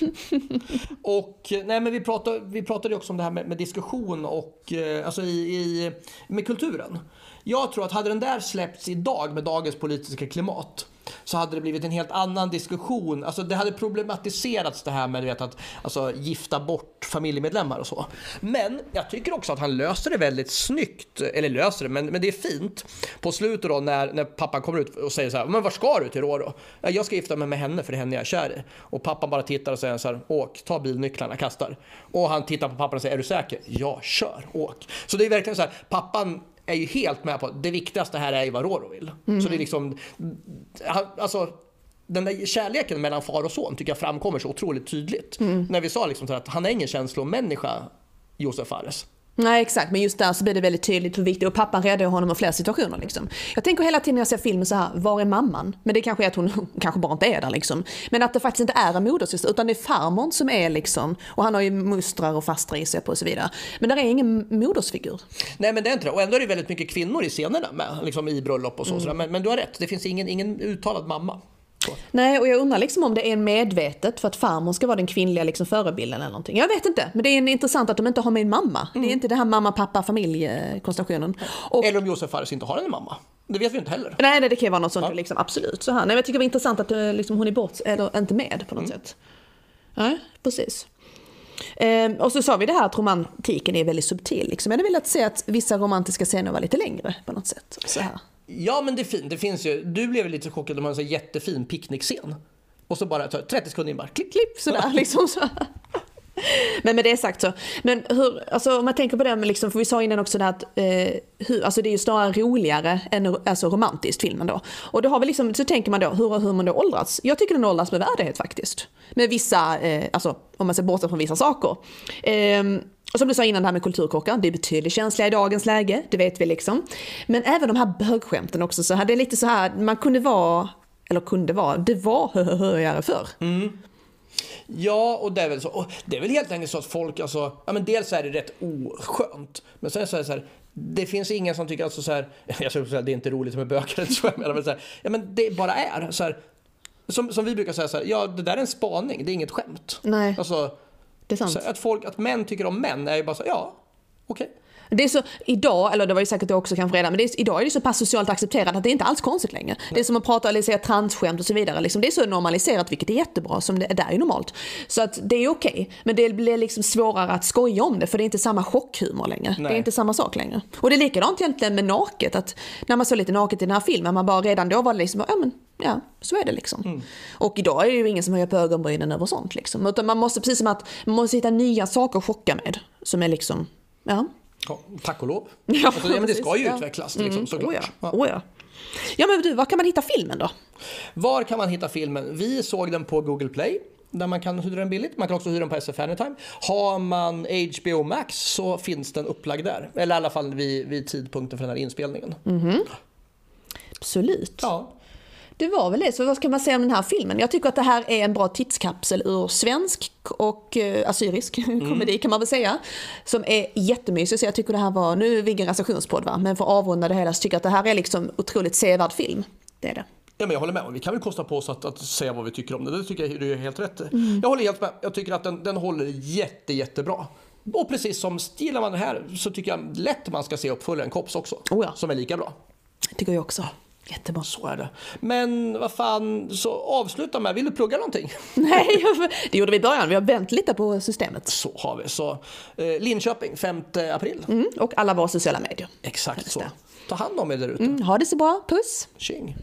*laughs* Och nej, men vi, pratade, vi pratade också om det här med, med diskussion och eh, alltså i, i, med kulturen. Jag tror att hade den där släppts idag med dagens politiska klimat så hade det blivit en helt annan diskussion. Alltså det hade problematiserats det här med du vet, att alltså, gifta bort familjemedlemmar och så. Men jag tycker också att han löser det väldigt snyggt. Eller löser det, men, men det är fint. På slutet då när, när pappan kommer ut och säger så här, men var ska du till Roro? Jag ska gifta mig med henne för det är henne jag är kär i. Och pappan bara tittar och säger så här, åk, ta bilnycklarna, kastar. Och han tittar på pappan och säger, är du säker? Ja, kör, åk. Så det är verkligen så här, pappan är ju helt med på att det viktigaste här är ju vad Roro vill. Så det är liksom, alltså den där kärleken mellan far och son tycker jag framkommer så otroligt tydligt. När vi sa liksom så att han är ingen känslomänniska, Josef Fares. Nej exakt, men just där så blir det väldigt tydligt hur viktigt och pappan räddar honom i flera situationer. Liksom. Jag tänker hela tiden när jag ser filmen så här, var är mamman? Men det kanske är att hon *laughs* kanske bara inte är där liksom. Men att det faktiskt inte är en modersyster utan det är farmor som är liksom, och han har ju mustrar och fastrar i sig på och så vidare. Men där är ingen modersfigur. Nej men det är inte det. Och ändå är det väldigt mycket kvinnor i scenerna med, liksom i bröllop och så. så där. Men, men du har rätt, det finns ingen, ingen uttalad mamma. Nej, och jag undrar liksom om det är medvetet för att farmor ska vara den kvinnliga liksom förebilden eller någonting. Jag vet inte, men det är en intressant att de inte har med en mamma. Det är inte det här mamma, pappa, familjekonstellationen. Och Eller om Josef Fares inte har en mamma. Det vet vi inte heller. Nej, nej, det kan ju vara något sånt, Ja. liksom, absolut. Så här. Nej, men jag tycker det var intressant att eh, liksom, hon är bort, eller inte med på något sätt. Nej, precis. Ehm, och så sa vi det här att romantiken är väldigt subtil. Liksom. Jag hade velat se att vissa romantiska scener var lite längre på något sätt. Så här. Ja men det är fint, det finns ju. Du blev lite chockad om man har en jättefin picknickscen. Och så bara tar 30 sekunder in bara klipp, klipp. Sådär, liksom så. Men med det sagt så, men hur, alltså om man tänker på det, liksom, för vi sa innan också det att eh, hur, alltså det är ju snarare roligare än alltså romantiskt filmen då. Och då har vi liksom, så tänker man då, hur har humorn då åldrats? Jag tycker den åldras med värdighet faktiskt. Med vissa, eh, alltså om man ser bortsett från vissa saker. Ehm, och som du sa innan det här med kulturkrockar, det är betydligt känsligare i dagens läge, det vet vi liksom. Men även de här bögskämten också, så är lite så här, man kunde vara, eller kunde vara, det var höhöhöjare förr. Ja, och det är väl så. Och det är väl helt enkelt så att folk, alltså, ja men dels är det rätt oskönt. Men sen så är det så här, det finns ingen som tycker alltså så här, *laughs* jag skulle säga det är inte roligt med bögar, *laughs* tror jag menar, men så här, ja men det bara är så här, som, som vi brukar säga så här, ja det där är en spaning, det är inget skämt. Nej, Alltså, det är sant. så att folk, att män tycker om män är ju bara så, ja, okej. Det är så, idag, eller det var ju säkert det också kanske redan, men det är, idag är det så pass socialt accepterat att det är inte alls konstigt längre. Det är som att prata eller säga transskämt och så vidare. Liksom, det är så normaliserat, vilket är jättebra, som det, det är normalt. Så att det är okej, men det blir liksom svårare att skoja om det, för det är inte samma chockhumor längre. Det Nej. är inte samma sak längre. Och det är likadant egentligen med naket, att när man såg lite naket i den här filmen, man bara redan då var det liksom, ja men ja, så är det liksom. Och idag är det ju ingen som höjer på ögonbrynen över sånt liksom. Utan man måste, precis som att man måste hitta nya saker att chocka med, som är liksom, ja. Ja, tack och lov. *laughs* Ja, alltså, men det ska ju ja. utvecklas liksom, såklart. Oh ja. Ja. Oh ja. ja men du, var kan man hitta filmen då? Var kan man hitta filmen? Vi såg den på Google Play. Där man kan hyra den billigt. Man kan också hyra den på SF Anytime. Har man HBO Max så finns den upplagd där. Eller i alla fall vid, vid tidpunkten för den här inspelningen. Absolut. Ja. Det var väl det. Så vad ska man säga om den här filmen? Jag tycker att det här är en bra tidskapsel ur svensk och eh, assyrisk *laughs* komedi kan man väl säga. Som är jättemysig. Så jag tycker det här var, nu är vi ingen recensionspodd va, men för att avrunda det hela så tycker jag att det här är liksom otroligt sevärd film. Det är det. Ja, men jag håller med. Vi kan väl kosta på oss att, att säga vad vi tycker om det. Det tycker jag du är helt rätt i. Jag håller helt med. Jag tycker att den, den håller jätte, jättebra. Och precis som gillar man det här så tycker jag lätt man ska se uppföljaren Kops också. Oh ja. Som är lika bra. Tycker jag också. Jättebra. Så är det. Men vad fan, så avsluta med, vill du plugga någonting? *laughs* Nej, det gjorde vi i början. Vi har vänt lite på systemet. Så har vi. Så, eh, Linköping, 5 april. Mm, och alla våra sociala medier. Exakt så. Ta hand om er där ute. Mm, ha det så bra. Puss! Tjing.